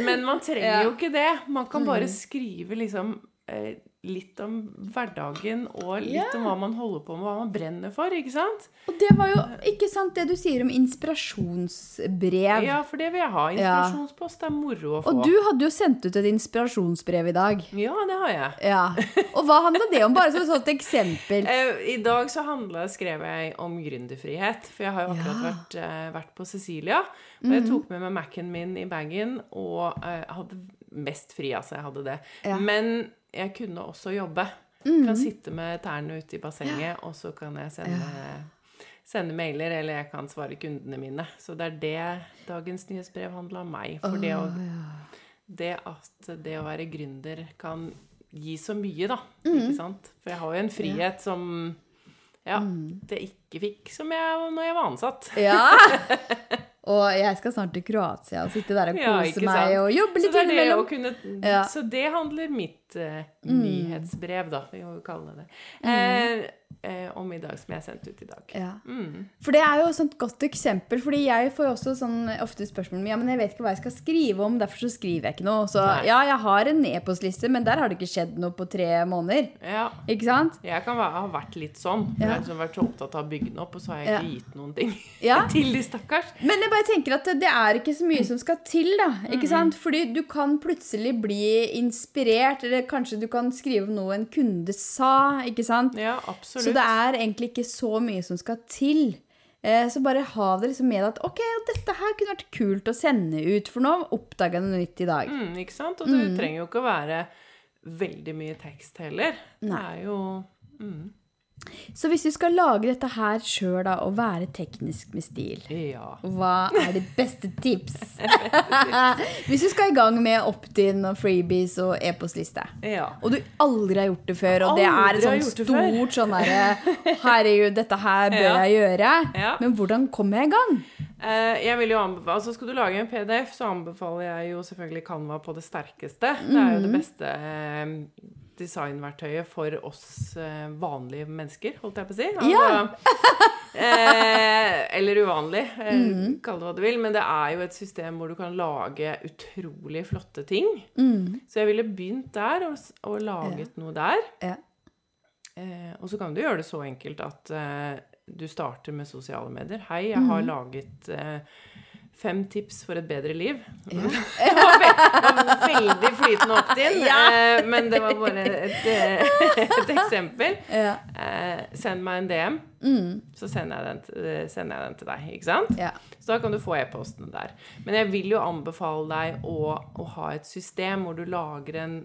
[LAUGHS] Men man trenger Ja. Mm. jo ikke det. Man kan bare skrive liksom eh, litt om hverdagen og litt yeah. om hva man holder på med, hva man brenner for, ikke sant? Og det var jo ikke sant det du sier om inspirasjonsbrev. Ja, for det vil jeg ha. Inspirasjonspost er moro å få. Og du hadde jo sendt ut et inspirasjonsbrev i dag. Ja, det har jeg. Ja. Og hva handla det om? Bare som et sånt eksempel. [LAUGHS] Eh, I dag så handla, skrev jeg om gründerfrihet. For jeg har jo akkurat Ja. vært, eh, vært på Cecilia. Og jeg tok med meg Mac-en min i bagen og eh, hadde mest fri, altså. Jeg hadde det. Ja. Men jeg kunne også jobbe. Kan sitte med tærne ute i bassenget, og så kan jeg sende, sende mailer, eller jeg kan svare kundene mine. Så det er det dagens nyhetsbrev handler om meg. For det, å, det at det å være gründer kan gi så mye, da. Ikke sant? For jeg har jo en frihet som ja, det ikke fikk som jeg når jeg var ansatt. Ja! [LAUGHS] Og jeg skal snart til Kroatia og sitte der og kose ja, meg og jobbe litt innimellom. Ja. Mm. så det handler mitt eh, nyhetsbrev, da, vi må kalle det det, eh, eh, om i dag, som jeg sendte ut i dag. Ja. Mm. For det er jo et sånt godt eksempel, fordi jeg får også sånn ofte spørsmål om ja, men jeg vet ikke hva jeg skal skrive om, derfor så skriver jeg ikke noe. Så Nei. ja, jeg har en e-postliste, men der har det ikke skjedd noe på tre måneder. Ja. Ikke sant? Jeg kan ha vært litt sånn. Ja. Jeg har liksom vært så opptatt av å bygge den opp, og så har jeg ikke gitt noen ting [LAUGHS] til de stakkars. Men jeg bare tenker at det- er ikke så mye som skal til, da. Ikke sant? Fordi du kan plutselig bli inspirert, eller kanskje du kan skrive noe en kunde sa, ikke sant? Ja, absolutt. Så det er egentlig ikke så mye som skal til. Eh, Så bare ha det liksom med at ok, dette her kunne vært kult å sende ut, for nå oppdaga jeg noe nytt i dag. Mm, ikke sant? Og det trenger jo ikke å være veldig mye tekst heller. Nei. Det er jo mm, Så hvis du skal lage dette her sjøl og være teknisk med stil, Ja. hva er ditt beste tips? [LAUGHS] hvis du skal i gang med opt-in og freebies og e-postliste, ja. og du aldri har gjort det før, og det er et sånt stort sånn derre Herregud, dette her bør Ja. jeg gjøre. Men hvordan kommer jeg i gang? Eh, jeg vil jo anbefale, altså Skal du lage en PDF, så anbefaler jeg jo selvfølgelig Canva på det sterkeste. Det er jo det beste eh, designverktøyet for oss eh, vanlige mennesker, holdt jeg på å si. Altså, eh, eller uvanlig, eh, kall det hva du vil. Men det er jo et system hvor du kan lage utrolig flotte ting. Så jeg ville begynt der, og, og laget noe der. Ja. Eh, og så kan du gjøre det så enkelt at eh, du starter med sosiale medier. Hei, jeg har laget eh, fem tips for et bedre liv. [LAUGHS] var det var veldig flytende opp din, [LAUGHS] ja. men det var bare et, eh, [LAUGHS] et eksempel. Ja. Eh, send meg en DM, så sender jeg, den, eh, sender jeg den til deg. Ikke sant? Ja. Så da kan du få e-postene der. Men jeg vil jo anbefale deg å, å ha et system hvor du lager en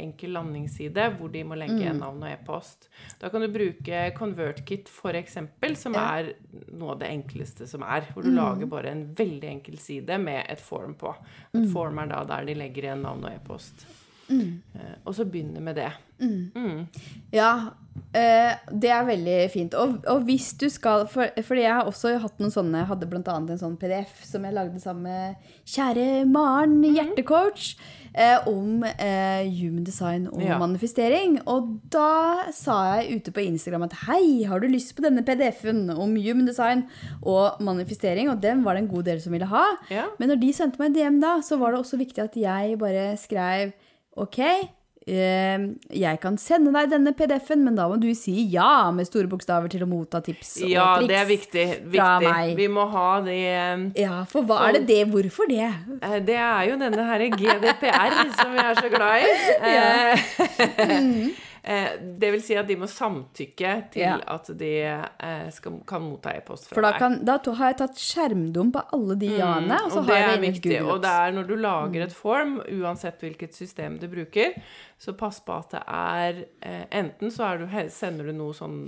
enkel landingsside hvor de må legge mm. navn og e-post. Da kan du bruke ConvertKit eksempel, som Ja. er noe av det enkleste som er. Hvor du lager bare en veldig enkel side med et form på. Et form er da der de legger igjen navn og e-post. Eh, og så begynne med det. Mm. Ja, det er veldig fint. Og, og hvis du skal for, Fordi jeg har også hatt noen sånne Jeg hadde bl.a. en sånn PDF som jeg lagde sammen med kjære Maren Hjertecoach. Eh, om eh, human design og Ja. manifestering. Og da sa jeg ute på Instagram at hei, har du lyst på denne PDF-en om human design og manifestering? Og den var det en god del som ville ha. Ja. Men når de sendte meg DM da, så var det også viktig at jeg bare skrev Ok, eh, jeg kan sende deg denne PDF-en, men da må du si ja med store bokstaver til å motta tips og Ja, triks. det er viktig. viktig. Vi må ha de eh, Ja, for hva er det det? Hvorfor det? Eh, Det er jo denne her GDPR som vi er så glad i. [LAUGHS] Eh, [LAUGHS] Det vil si at de må samtykke til Ja. at de eh, skal, kan motta e-post fra For da, deg. kan, da har jeg tatt skjermdom på alle de ja-ene, og så og det har er jeg inn et viktig. Og det er når du lager et form, uansett hvilket system du bruker, så pass på at det er eh, Enten så er du, sender du noe sånn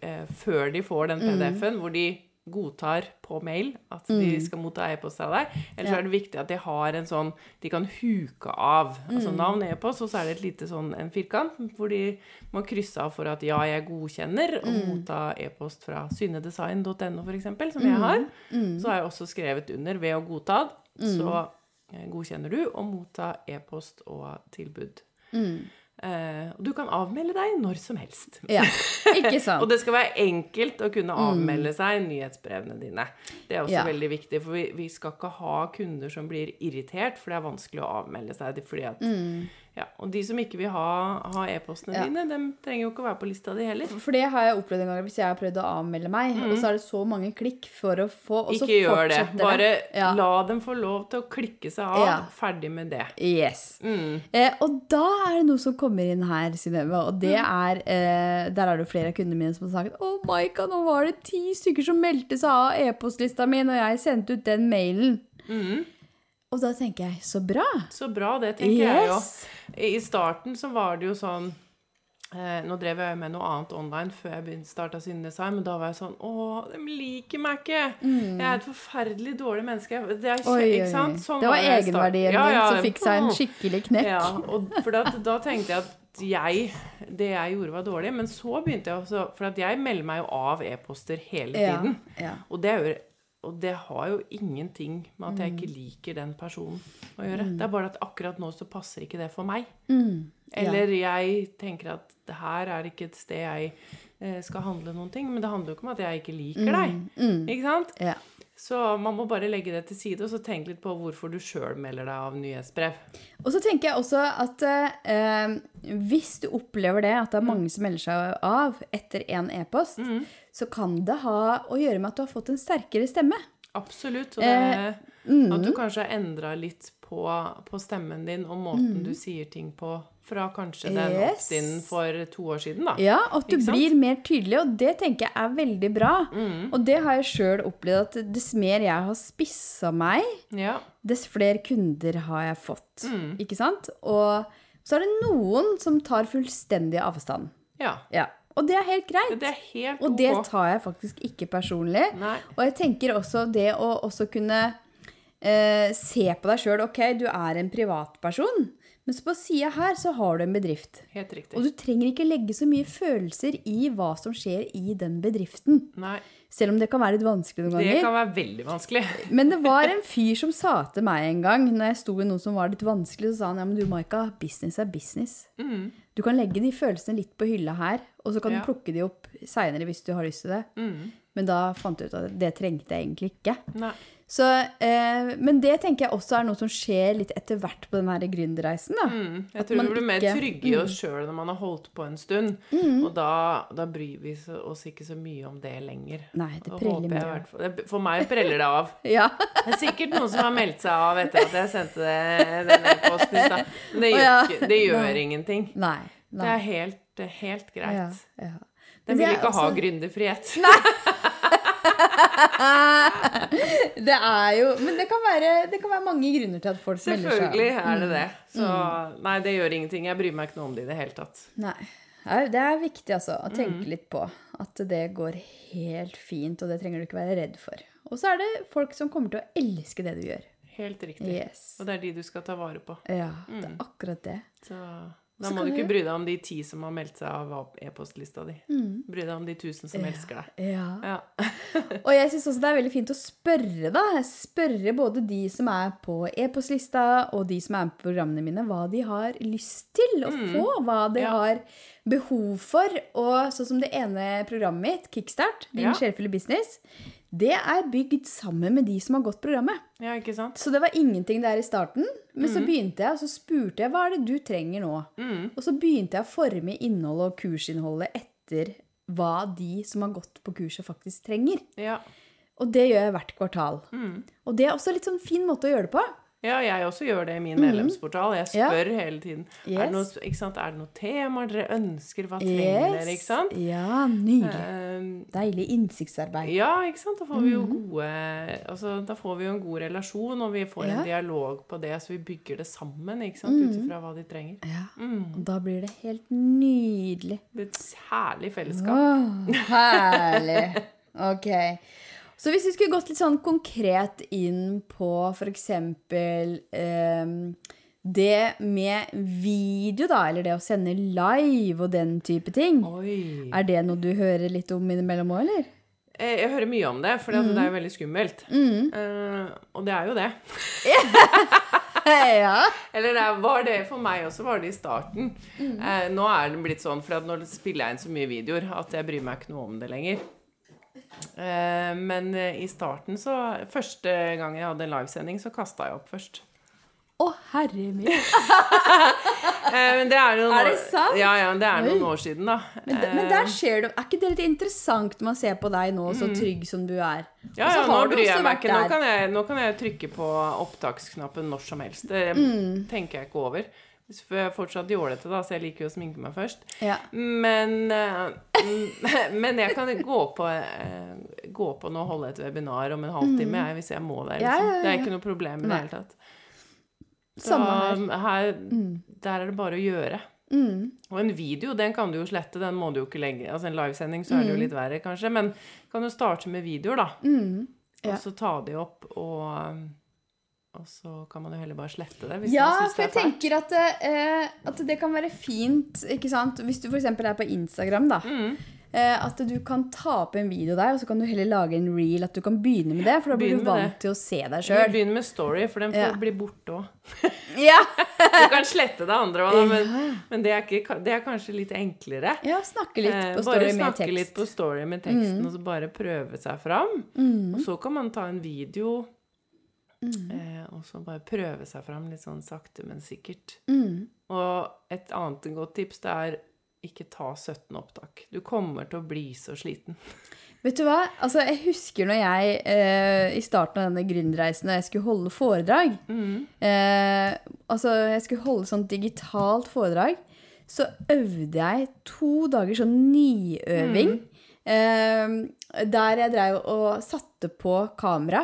eh, før de får den PDF-en, hvor de godtar på mail at de skal motta e-post av deg. Eller så Ja. er det viktig at de har en sånn De kan huke av. Altså navn, e-post, og så er det et lite sånn en firkant hvor de må krysse av for at ja, jeg godkjenner å motta e-post fra synnedesign.no for eksempel, som jeg har. Så har jeg også skrevet under ved å godta, så eh, godkjenner du å motta e-post og tilbud. Eh, og du kan avmelde deg når som helst. Ja, ikke [LAUGHS] sant? Og det skal være enkelt å kunne avmelde seg nyhetsbrevene dine. Det er også Ja. veldig viktig, for vi, vi skal ikke ha kunder som blir irritert, for det er vanskelig å avmelde seg. Fordi at, ja, og de som ikke vil ha, ha e-postene Ja. dine, de trenger jo ikke å være på lista di heller. For det har jeg opplevd en gang hvis jeg har prøvd å avmelde meg, og så er det så mange klikk for å få Og så Ikke gjør det. Bare Ja. la dem få lov til å klikke seg av. Ja. Ferdig med det. Yes. Mm. Eh, og da er det noe som kommer inn her, Synnøve. Og det er eh, Der er det flere av kundene mine som har sagt Oh my god, nå var det ti stykker som meldte seg av e-postlista mi når jeg sendte ut den mailen. Mm. Og da tenker jeg så bra. Så bra, det tenker jeg jo. I starten så var det jo sånn eh, Nå drev jeg med noe annet online før jeg starta Syndesign, men da var jeg sånn Å, de liker meg ikke! Jeg er et forferdelig dårlig menneske. Det, er, Mm. Oi, oi? Sånn det var var egenverdien Ja, ja, din som fikk seg en mm. skikkelig knekk. Ja, og for da, da tenkte jeg at jeg Det jeg gjorde, var dårlig. Men så begynte jeg også For at jeg melder meg jo av e-poster hele Ja, tiden. ja. Og det, er jo, og det har jo ingenting med at jeg ikke liker den personen å gjøre. Det er bare at akkurat nå så passer ikke det for meg. Eller jeg tenker at det her er ikke et sted jeg eh, skal handle noen ting. Men det handler jo ikke om at jeg ikke liker deg. Ikke sant? ja. Så man må bare legge det til side og så tenke litt på hvorfor du sjøl melder deg av nyhetsbrev. Og så tenker jeg også at eh, hvis du opplever det, at det er mange som melder seg av etter én e-post, så kan det ha å gjøre med at du har fått en sterkere stemme. Absolutt. Og Eh, det, mm. at du kanskje har endra litt på, på stemmen din og måten du sier ting på fra kanskje den. Yes. opt-in for to år siden, da. Ja, at du blir mer tydelig, og det tenker jeg er veldig bra. Mm. Og det har jeg sjøl opplevd, at dess mer jeg har spissa meg, Ja. dess flere kunder har jeg fått. Mm. Ikke sant? Og så er det noen som tar fullstendig avstand. ja. Ja. Og det er helt greit. Det er helt Og det tar jeg faktisk ikke personlig. Nei. Og jeg tenker også det å også kunne eh, se på deg sjøl. Ok, du er en privatperson, men så på sida her så har du en bedrift. Helt riktig. Og du trenger ikke legge så mye følelser i hva som skjer i den bedriften. Nei. Selv om det kan være litt vanskelig noen ganger. Det kan være veldig vanskelig. [LAUGHS] Men det var en fyr som sa til meg en gang, når jeg sto i noe som var litt vanskelig, så sa han ja, men du Maika, business er business. Du kan legge de følelsene litt på hylla her, og så kan Ja. du plukke de opp seinere hvis du har lyst til det. Men da fant jeg ut at det trengte jeg egentlig ikke. Nei. Så, eh, men det tenker jeg også er noe som skjer litt etter hvert på den gründerreisen. Mm. Jeg At tror vi blir mer ikke- trygge i oss sjøl når man har holdt på en stund. Og da, da bryr vi oss ikke så mye om det lenger. Nei, det preller mer. det- For meg preller det av. [LAUGHS] Ja. Det er sikkert noen som har meldt seg av etter at jeg sendte det- den e-posten i stad. Men det gjør, ja. ikke, det gjør ingenting. Nei. Det nei. helt, det er helt greit. Ja. Den vil ikke ha gründerfrihet. gründerfrihet. [LAUGHS] Det er jo Men det kan, være, det kan være mange grunner til at folk melder seg. Selvfølgelig er det det. Så nei, det gjør ingenting. Jeg bryr meg ikke noe om det i det hele tatt. Nei. Nei, Det er viktig altså, å Mm. tenke litt på at det går helt fint, og det trenger du ikke være redd for. Og så er det folk som kommer til å elske det du gjør. Helt riktig. Yes. Og det er de du skal ta vare på. Ja, det er akkurat det. Så da må du ikke bry deg om de ti som har meldt seg av e-postlista di. Mm. Bry deg om de tusen som elsker deg. Ja. Ja. [LAUGHS] Og jeg syns også det er veldig fint å spørre, da. Spørre både de som er på e-postlista, og de som er på programmene mine, hva de har lyst til å få. Hva de Mm. Ja. har behov for. Og sånn som det ene programmet mitt, Kickstart, Din Ja. business, det er bygd sammen med de som har gått programmet. ja, ikke sant? Så det var ingenting der i starten. Men Mm. så begynte jeg, og så spurte jeg hva er det du trenger nå. Mm. Og så begynte jeg å forme innholdet og kursinnholdet etter hva de som har gått på kurset, faktisk trenger. Ja. Og det gjør jeg hvert kvartal. Mm. Og det er også litt sånn fin måte å gjøre det på. Ja, jeg også gjør det i min medlemsportal. Jeg spør Ja. hele tiden. Er, det noe, er det noe temaer dere ønsker? Hva trenger dere? Ikke sant? Ja, nydelig. Uh, Deilig innsiktsarbeid. ja, ikke sant? Da får vi jo gode altså, Da får vi jo en god relasjon, og vi får en Mm. Dialog på det, så vi bygger det sammen, ikke sant? Mm. Ut ifra hva de trenger. Ja, og da blir det helt nydelig. Det er et herlig fellesskap. Åh, herlig. [LAUGHS] Ok. Så hvis vi skulle gått litt sånn konkret inn på f.eks. Eh, det med video, da, eller det å sende live og den type ting. Oi. Er det noe du hører litt om innimellom òg, eller? Jeg, Jeg hører mye om det, for det er jo veldig skummelt. Mm. Uh, og det er jo det. [LAUGHS] ja. Eller det var det for meg også, var det i starten. Mm. Eh, nå er det blitt sånn, for at nå spiller jeg inn så mye videoer at jeg bryr meg ikke noe om det lenger. Eh, men eh, i starten så Første gang jeg hadde en livesending, så kasta jeg opp først. Å, herre min. [LAUGHS] Eh, men det er, noen Er det sant? Ja, ja, det er noen år siden, da. Men, men der skjer det Er ikke det litt interessant når man ser på deg nå, så trygg som du er? Mm. Ja, ja, nå bryr jeg meg ikke. Nå kan jeg, nå kan jeg trykke på opptaksknappen når som helst. Det Mm. tenker jeg ikke over. For jeg er fortsatt jålete, da, så jeg liker jo å sminke meg først. Ja. Men, eh, mm, [LAUGHS] men jeg kan gå på, eh, gå på nå og holde et webinar om en halvtime jeg, hvis jeg må det. Mm. Liksom. Det er ikke noe problem i det hele tatt. Så her. Mm. der er det bare å gjøre. Og en video, den kan du jo slette. Den må du jo ikke legge Altså en livesending, så er det jo litt verre, kanskje. Men kan du starte med videoer, da. Mm. Ja. Og så ta de opp og og så kan man jo heller bare slette det hvis Ja, man for det jeg er fælt. tenker at, uh, at det kan være fint, ikke sant? Hvis du f.eks. er på Instagram, da. Mm. uh, at du kan ta opp en video der, og så kan du heller lage en reel. At du kan begynne med det, for da blir Begynn du vant det. til å se deg sjøl. Begynn med story, for den får Ja. bli borte òg. [LAUGHS] Ja. Du kan slette det andre òg, men, men det, er ikke, det er kanskje litt enklere. ja, snakke litt Eh, på story story med tekst. Bare snakke litt på story med teksten, og så bare prøve seg fram. Og så kan man ta en video, Mm. eh, og så bare prøve seg fram litt sånn sakte, men sikkert. Mm. Og et annet godt tips, det er ikke ta 17 opptak. Du kommer til å bli så sliten. [LAUGHS] Vet du hva? Altså, jeg husker når jeg eh, i starten av denne gründerreisen, når jeg skulle holde foredrag eh, Altså, jeg skulle holde sånn digitalt foredrag. Så øvde jeg to dager sånn niøving. Eh, der jeg drev og satte på kamera.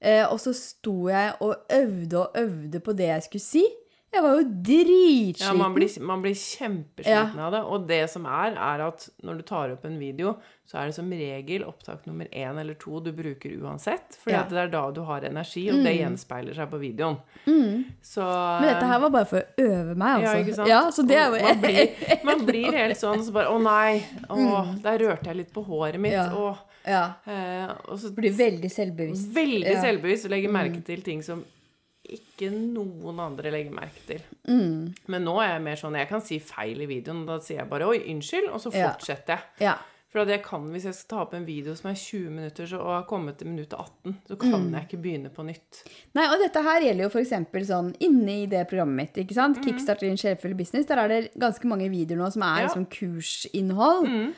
Eh, og så sto jeg og øvde og øvde på det jeg skulle si. Jeg var jo dritsliten. Ja, man blir, man blir kjempesliten av det. Og det som er, er at når du tar opp en video, så er det som regel opptak nummer én eller to du bruker uansett. For Ja. Mm. det er da du har energi, og det gjenspeiler seg på videoen. Så Men dette her var bare for å øve meg, altså. Ja, ikke sant? Ja, så det er jo man, blir, [LAUGHS] man blir helt sånn så bare Å nei! Å, der rørte jeg litt på håret mitt. Mm. Ja. Å, Ja. og så Blir veldig selvbevisst. veldig Ja. Mm. selvbevisst og legger merke til ting som ikke noen andre legger merke til. Mm. Men nå er jeg mer sånn Jeg kan si feil i videoen, og da sier jeg bare 'oi, unnskyld', og så fortsetter jeg. Ja. For jeg kan, hvis jeg skal ta opp en video som er 20 minutter så, og har kommet til minutt 18, så kan Mm. jeg ikke begynne på nytt. Nei, og dette her gjelder jo eksempel sånn inne i det programmet mitt, ikke sant? Kickstart din sjelfulle business. Der er det ganske mange videoer nå som er Ja. liksom kursinnhold.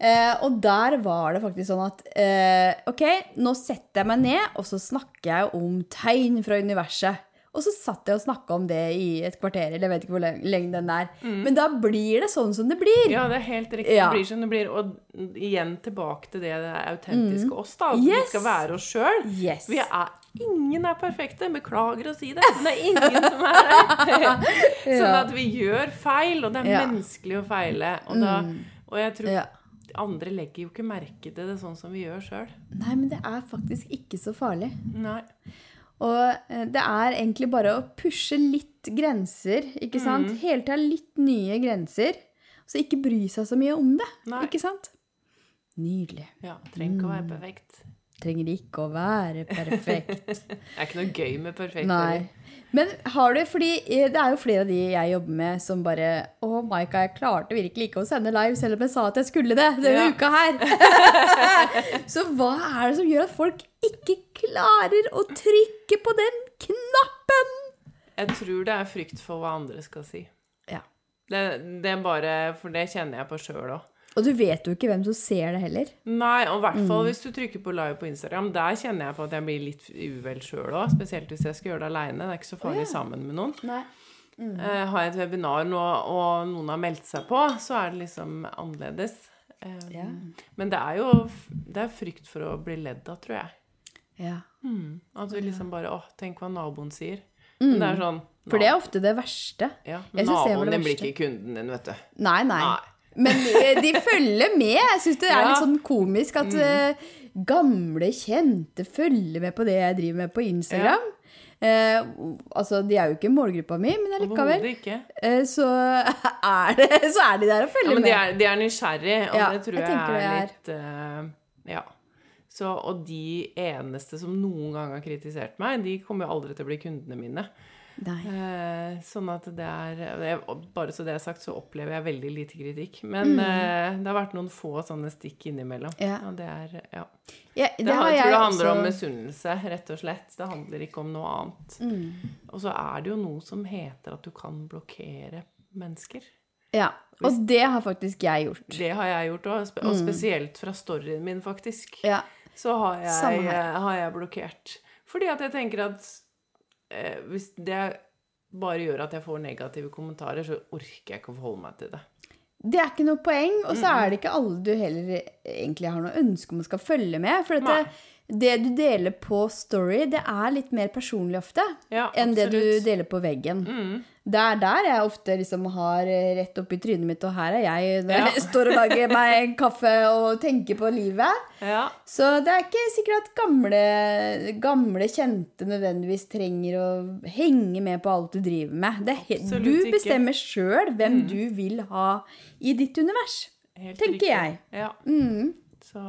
Eh, og der var det faktisk sånn at eh, ok, nå setter jeg meg ned, og så snakker jeg om tegn fra universet. Og så satt jeg og snakka om det i et kvarter, eller jeg vet ikke hvor lenge den er. Men da blir det sånn som det blir. Ja, det er helt riktig. Ja. Det blir som det blir. Og igjen tilbake til det, det autentiske oss, da. At vi Mm. Skal være oss sjøl. Yes. Vi er Ingen er perfekte. Beklager å si det, men det er ingen som er det. [LAUGHS] Sånn at vi gjør feil, og det er Ja. Mm. menneskelig å feile. Og, da, og jeg tror Ja. Andre legger jo ikke merke til det sånn som vi gjør sjøl. Nei, men det er faktisk ikke så farlig. Nei. Og eh, det er egentlig bare å pushe litt grenser, ikke sant? Mm. Hele tida litt nye grenser. Så ikke bry seg så mye om det, Nei. ikke sant? Nydelig. Ja, trenger ikke å Mm. være perfekt. Trenger ikke å være perfekt. [LAUGHS] Det er ikke noe gøy med perfekt. Nei. heller. Men har du, fordi eh, det er jo flere av de jeg jobber med som bare Å, Maika, jeg klarte virkelig ikke å sende live, selv om jeg sa at jeg skulle det denne Ja. uka her. [LAUGHS] så hva er det som gjør at folk ikke klarer å trykke på den knappen? Jeg tror det er frykt for hva andre skal si. Ja. Det, det er bare For det kjenner jeg på sjøl òg. Og du vet jo ikke hvem som ser det heller. Nei, og i hvert Mm. fall hvis du trykker på live på Instagram. Der kjenner jeg på at jeg blir litt uvel sjøl òg. Spesielt hvis jeg skal gjøre det aleine. Det er ikke så farlig sammen med noen. Nei. Eh, har jeg et webinar nå, og noen har meldt seg på, så er det liksom annerledes. Um, Ja. Men det er jo det er frykt for å bli ledd av, tror jeg. Ja. At du liksom bare Å, tenk hva naboen sier. Men det er sånn Mm. For det er ofte det verste. ja, var Naboen din blir ikke kunden din, vet du. Nei, nei. Nei. Men eh, de følger med. Jeg syns det er litt sånn komisk at mm. gamle kjente følger med på det jeg driver med på Instagram. Eh, altså, de er jo ikke målgruppa mi, men allikevel. Eh, så, [LAUGHS] er det, så er de der og Ja, men de med. er, de er nysgjerrig, og Ja, det tror jeg jeg, er det er. litt uh, Ja. Så, og de eneste som noen gang har kritisert meg, de kommer jo aldri til å bli kundene mine. Eh, sånn at det er Bare så det er sagt, så opplever jeg veldig lite kritikk. Mm. Men eh, det har vært noen få sånne stikk innimellom. Ja. Og det er Ja. Ja, Det, det har, jeg tror det handler om også. misunnelse, rett og slett. Det handler ikke om noe annet. Mm. Og så er det jo noe som heter at du kan blokkere mennesker. Ja, og det har faktisk jeg gjort. Det har jeg gjort òg, og spesielt fra storyen min, faktisk. Mm. Ja. Så har jeg, eh, har jeg blokkert. Fordi at jeg tenker at eh, hvis det bare gjør at jeg får negative kommentarer, så orker jeg ikke å forholde meg til det. Det er ikke noe poeng, og så er det ikke alle du heller egentlig har noe ønske om å skal følge med. For dette, det du deler på Story, det er litt mer personlig ofte Ja, enn det du deler på veggen. Mm. Det er der jeg ofte liksom har eh, rett oppi trynet mitt, og her er jeg når Ja. jeg står og lager meg en kaffe og tenker på livet. Ja. Så det er ikke sikkert at gamle, gamle kjente nødvendigvis trenger å henge med på alt du driver med. Du bestemmer sjøl hvem du vil ha i ditt univers. Helt Tenker riktig. jeg. Ja. Mm. Så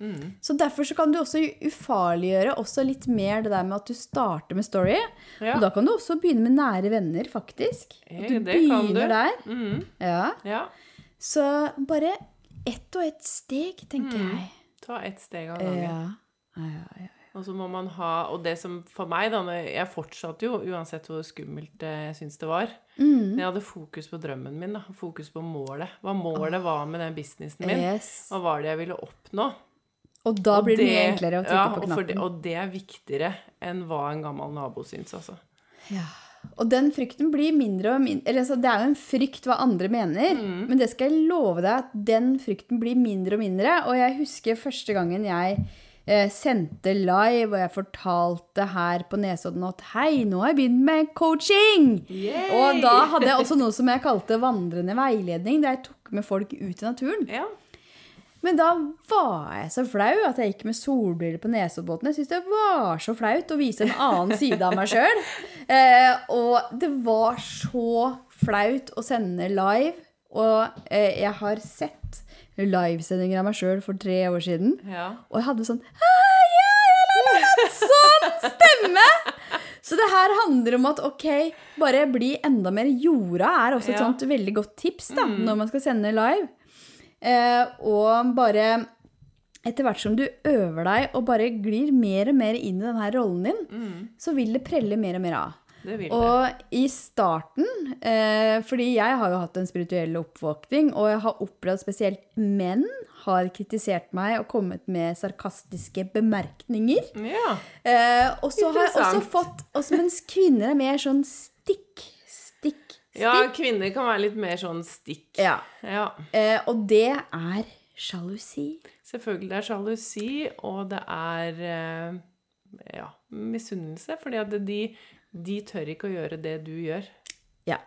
mm. Så derfor så kan du også ufarliggjøre også litt mer det der med at du starter med story. Ja. Og da kan du også begynne med nære venner, faktisk. At Eh, du det kan begynner du. der. Mm. Ja. Ja. Så bare ett og ett steg, tenker Mm. jeg. Ta ett steg av gangen. Ja. Og så må man ha Og det som for meg, da Jeg fortsatte jo, uansett hvor skummelt eh, jeg syntes det var. Mm. Jeg hadde fokus på drømmen min, da. Fokus på målet. Hva målet var med den businessen min. Yes. Hva var det jeg ville oppnå? Og da blir det mye enklere å trykke ja, på for det- Og det er viktigere enn hva en gammel nabo syns, altså. Ja. Og den frykten blir mindre og mindre eller, altså, Det er jo en frykt hva andre mener, Mm. men det skal jeg love deg at den frykten blir mindre og mindre. Og jeg husker første gangen jeg eh, sendte live, og jeg fortalte her på Nesodden at hei, nå har jeg begynt med coaching! Yay! Og da hadde jeg også noe som jeg kalte vandrende veiledning, der jeg tok med folk ut i naturen. Ja. Men da var jeg så flau at jeg gikk med solbriller på Nesoddbåten. Jeg syntes det var så flaut å vise en annen side av meg sjøl. [LAUGHS] Eh, og det var så flaut å sende live. Og eh, jeg har sett livesendinger av meg sjøl for tre år siden. ja. Og jeg hadde sånn «Ah, ja, ja, la, la, la», Sånn stemme! Så det her handler om at ok, bare bli enda mer jorda er også et Ja. sånt veldig godt tips da, når man skal sende live. Eh, og bare etter hvert som du øver deg og bare glir mer og mer inn i denne rollen din, så vil det prelle mer og mer av. Det vil. Og i starten, eh, fordi jeg har jo hatt en spirituell oppvåkning, og jeg har opplevd spesielt menn har kritisert meg og kommet med sarkastiske bemerkninger. Ja. Eh, og så har jeg også fått, også mens kvinner er mer sånn. Ja, kvinner kan være litt mer sånn stikk. Ja. Ja. Eh, og det er sjalusi. Selvfølgelig det er sjalusi, og det er eh, ja, misunnelse. Fordi at de, de tør ikke å gjøre det du gjør. Ja,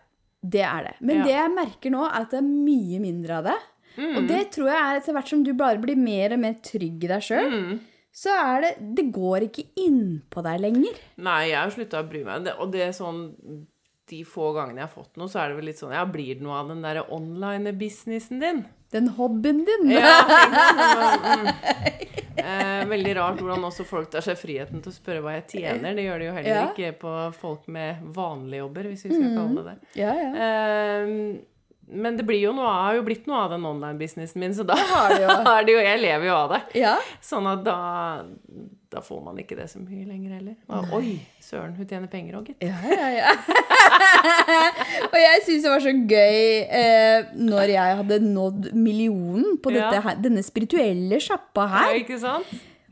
det er det. Men Ja. det jeg merker nå, er at det er mye mindre av det. Og det tror jeg er etter hvert som du bare blir mer og mer trygg i deg sjøl, Mm. så er det Det går ikke innpå deg lenger. Nei, jeg har slutta å bry meg. Det, og det er sånn De få gangene jeg har fått noe, så er det vel litt sånn Ja, blir det noe av den derre online-businessen din? Den hobbyen din. [LAUGHS] Ja, mm. eh, veldig rart hvordan også folk tar seg friheten til å spørre hva jeg tjener. Det gjør de jo heller Ja. ikke på folk med vanlige jobber, hvis vi skal kalle det det. ja, ja. Eh, men det blir jo noe, har jo blitt noe av den online-businessen min, så da har det jo. [LAUGHS] er det jo Jeg lever jo av det. ja. Sånn at da, da får man ikke det så mye lenger heller. Og, Oi, søren, hun tjener penger òg, gitt. Ja, ja, ja. [LAUGHS] og jeg syns det var så gøy eh, når jeg hadde nådd millionen på dette Ja. her, denne spirituelle sjappa Ja, her. ikke sant?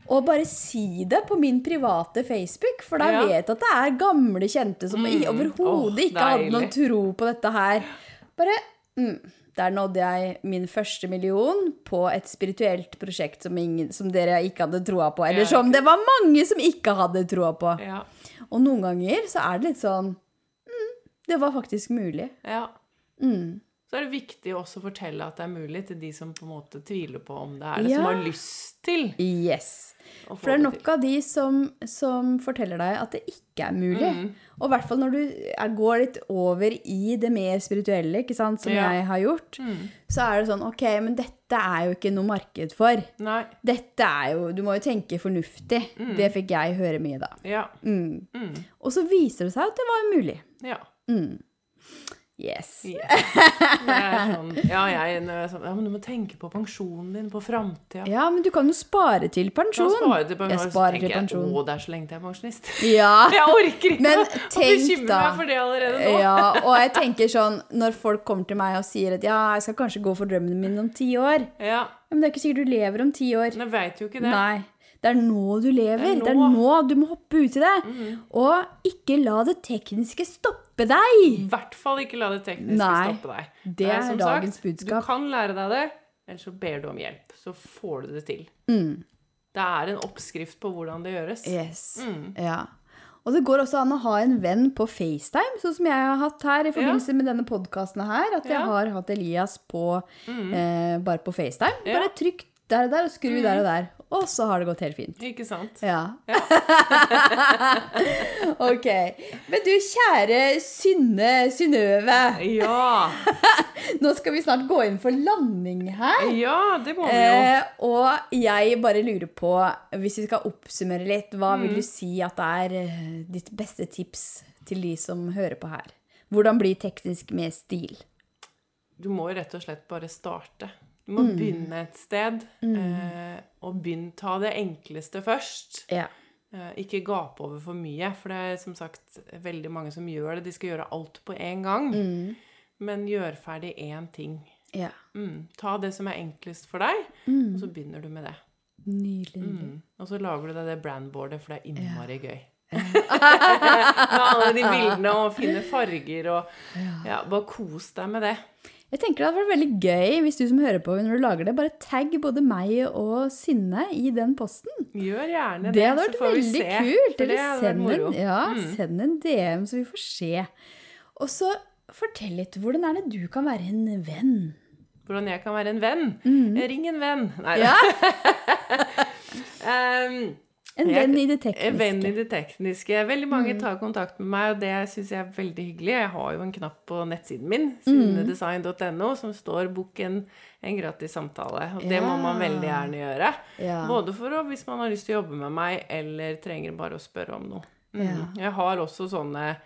Og bare si det på min private Facebook, for da Ja. vet jeg at det er gamle kjente som Mm. overhodet oh, ikke hadde noen tro på dette her. Bare mm, Der nådde jeg min første million på et spirituelt prosjekt som, ingen, som dere ikke hadde troa på. Eller som det var mange som ikke hadde troa på. Ja. Og noen ganger så er det litt sånn mm, Det var faktisk mulig. ja. Mm. Så er det viktig også å fortelle at det er mulig til de som på en måte tviler på om det er det, Ja. som har lyst til Yes. For det er nok av de som, som forteller deg at det ikke er mulig. Mm. Og i hvert fall når du er, går litt over i det mer spirituelle, ikke sant, som Ja. jeg har gjort, Mm. så er det sånn OK, men dette er jo ikke noe marked for. Nei. Dette er jo Du må jo tenke fornuftig. Det fikk jeg høre mye da. Ja. Mm. Mm. Og så viser det seg at det var mulig. Ja. Mm. Yes. Yes. Er sånn, ja, jeg, er sånn, ja, men du må tenke på pensjonen din, på framtida. Ja, men du kan jo spare til pensjon. Spare til pensjon. Jeg sparer til pensjon. Jeg, Å, det er så lenge til jeg er pensjonist. [LAUGHS] Ja. Jeg orker ikke Men å bekymre meg for det allerede nå. Ja, og jeg tenker sånn, når folk kommer til meg og sier at ja, jeg skal kanskje gå for drømmen min om ti år. Ja, men det er ikke sikkert du lever om ti år. men jeg vet jo ikke det. Nei. Det er nå du lever. Det Det er er nå, nå. du må hoppe uti det. Og ikke la det tekniske stoppe deg. I hvert fall ikke la det tekniske Nei, stoppe deg. det er som dagens budskap. Du kan lære deg det, eller så ber du om hjelp. Så får du det til. Mm. Det er en oppskrift på hvordan det gjøres. Yes. Mm. Ja. Og det går også an å ha en venn på FaceTime, sånn som jeg har hatt her i forbindelse med denne podkasten her. At jeg Ja. har hatt Elias på, eh, bare på FaceTime. Ja. Bare trykk der og der og skru der og der. Og så har det gått helt fint. Ikke sant? Ja. [LAUGHS] ok. Men du kjære Synne Synnøve. Ja! [LAUGHS] Nå skal vi snart gå inn for landing her. Ja, det må vi jo. Eh, og jeg bare lurer på, hvis vi skal oppsummere litt, hva vil du si at er eh, ditt beste tips til de som hører på her? Hvordan bli teknisk med stil? Du må jo rett og slett bare starte. Du må begynne et sted. Eh, og begynn ta det enkleste først. Ja. Eh, ikke gape over for mye, for det er som sagt veldig mange som gjør det. De skal gjøre alt på en gang. Men gjør ferdig én ting. ja. Mm. Ta det som er enklest for deg, og så begynner du med det. Nydelig. Mm. Og så lager du deg det brandboardet, for det er innmari gøy. [LAUGHS] med alle de bildene og finne farger og ja, Bare kos deg med det. Jeg tenker det hadde vært veldig gøy hvis du som hører på når du lager det, bare tagg både meg og Synne i den posten. Gjør gjerne det, Det hadde vært veldig kult. Eller send en, ja, Mm. send en DM, så vi får se. Og så fortell litt. Hvordan er det du kan være en venn? Hvordan jeg kan være en venn. Ring en venn. Nei da. Ja, [LAUGHS] Ehm, En venn i det En venn i tekniske. det tekniske. Veldig mange Mm. tar kontakt med meg, og det syns jeg er veldig hyggelig. Jeg har jo en knapp på nettsiden min, Mm. som står «Bok en, en gratis samtale'. Og det må man veldig gjerne gjøre. Ja. Både for å, hvis man har lyst til å jobbe med meg, eller trenger bare å spørre om noe. Mm. Jeg har også sånne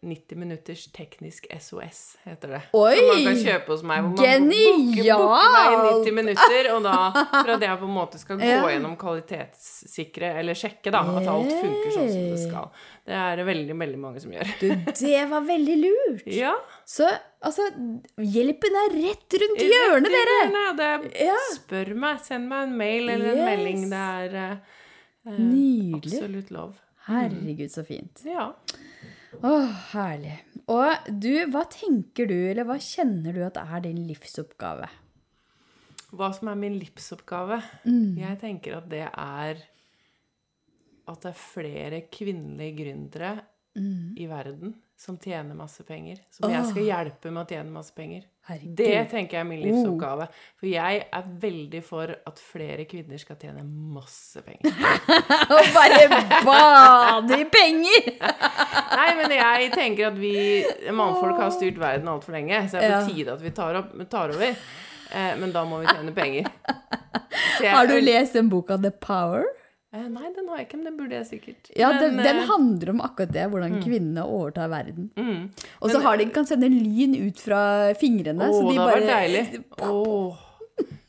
90 minutters teknisk SOS, heter det. Oi! Som man kan kjøpe hos meg. Hvor man booker, meg i 90 minutter, og da for at jeg på en måte skal gå [LAUGHS] gjennom kvalitetssikre, eller sjekke da, at alt funker sånn som det skal. Det er det veldig, veldig mange som gjør. Du, det var veldig lurt. [LAUGHS] Ja. Så altså, hjelpen er rett rundt hjørnet, dere! hjørnet, Det Ja. Spør meg, send meg en mail eller en Yes. melding. Det er eh, eh, absolutt lov. Herregud, så fint. Ja. Åh, herlig. Og du, hva tenker du, eller hva kjenner du at er din livsoppgave? Hva som er min livsoppgave? Mm. Jeg tenker at det er at det er flere kvinnelige gründere Mm. i verden som tjener masse penger. Som jeg skal hjelpe med å tjene masse penger. Herregud. Det tenker jeg er min livsoppgave. For jeg er veldig for at flere kvinner skal tjene masse penger. [LAUGHS] Og bare bade i penger! [LAUGHS] Nei, men jeg tenker at vi mannfolk har styrt verden altfor lenge, så det er på tide at vi tar, opp, tar over. Eh, men da må vi tjene penger. [LAUGHS] Jeg Har du lest den boka The Power? Eh, Nei, den har jeg ikke, men den burde jeg sikkert. Ja, men, den, den eh, handler om akkurat det, hvordan kvinnene overtar verden. mm. Og så har de, kan sende lyn ut fra fingrene. Å, så de det bare, deilig. [LAUGHS] Åh.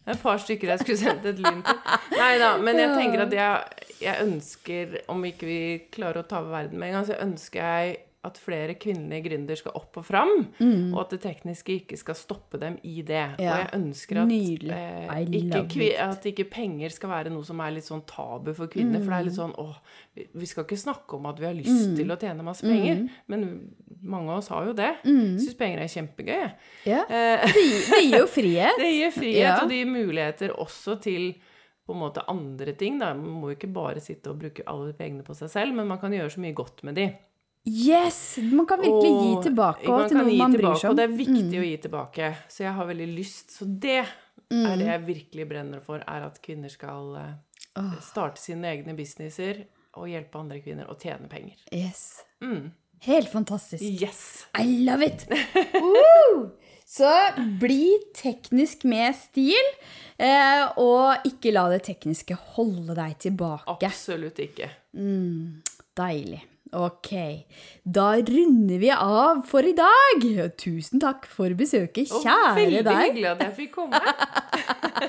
Det er et par stykker jeg skulle sendt et lyn til. Nei da, men jeg tenker at jeg, jeg ønsker, om ikke vi klarer å ta over verden med en gang, så ønsker jeg at flere kvinnelige gründer skal opp og fram, og at det tekniske ikke skal stoppe dem i det. Mm. Ja. Og jeg ønsker at, eh, ikke, at ikke penger skal være noe som er litt sånn tabu for kvinner. For det er litt Mm. sånn åh, vi- skal ikke snakke om at vi har lyst til å tjene masse penger. Mm. Men mange av oss har jo det. Syns penger er kjempegøy. jeg. ja. [LAUGHS] Eh, det, gir- jo frihet. [LAUGHS] det gir frihet, Ja. og det gir muligheter også til på en måte andre ting. Da. Man må ikke bare sitte og bruke alle pengene på seg selv, men man kan gjøre så mye godt med de. Yes! Man kan virkelig gi tilbake man til noen man bryr seg om. Mm. Og det er viktig å gi tilbake. Så jeg har veldig lyst. Så det er det jeg virkelig brenner for, er at kvinner skal oh. starte sine egne businesser og hjelpe andre kvinner å tjene penger. Yes. Mm. Helt fantastisk. Yes! I love it! [LAUGHS] Uh! Så bli teknisk med stil, eh, og ikke la det tekniske holde deg tilbake. Absolutt ikke. Deilig. Ok, da runder vi av for i dag. Tusen takk for besøket, kjære veldig deg. hyggelig at jeg fikk komme.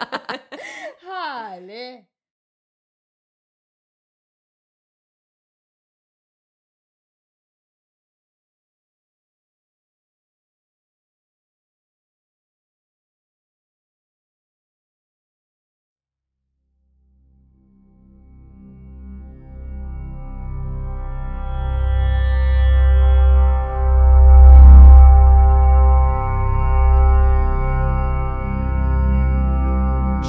[LAUGHS] Herlig.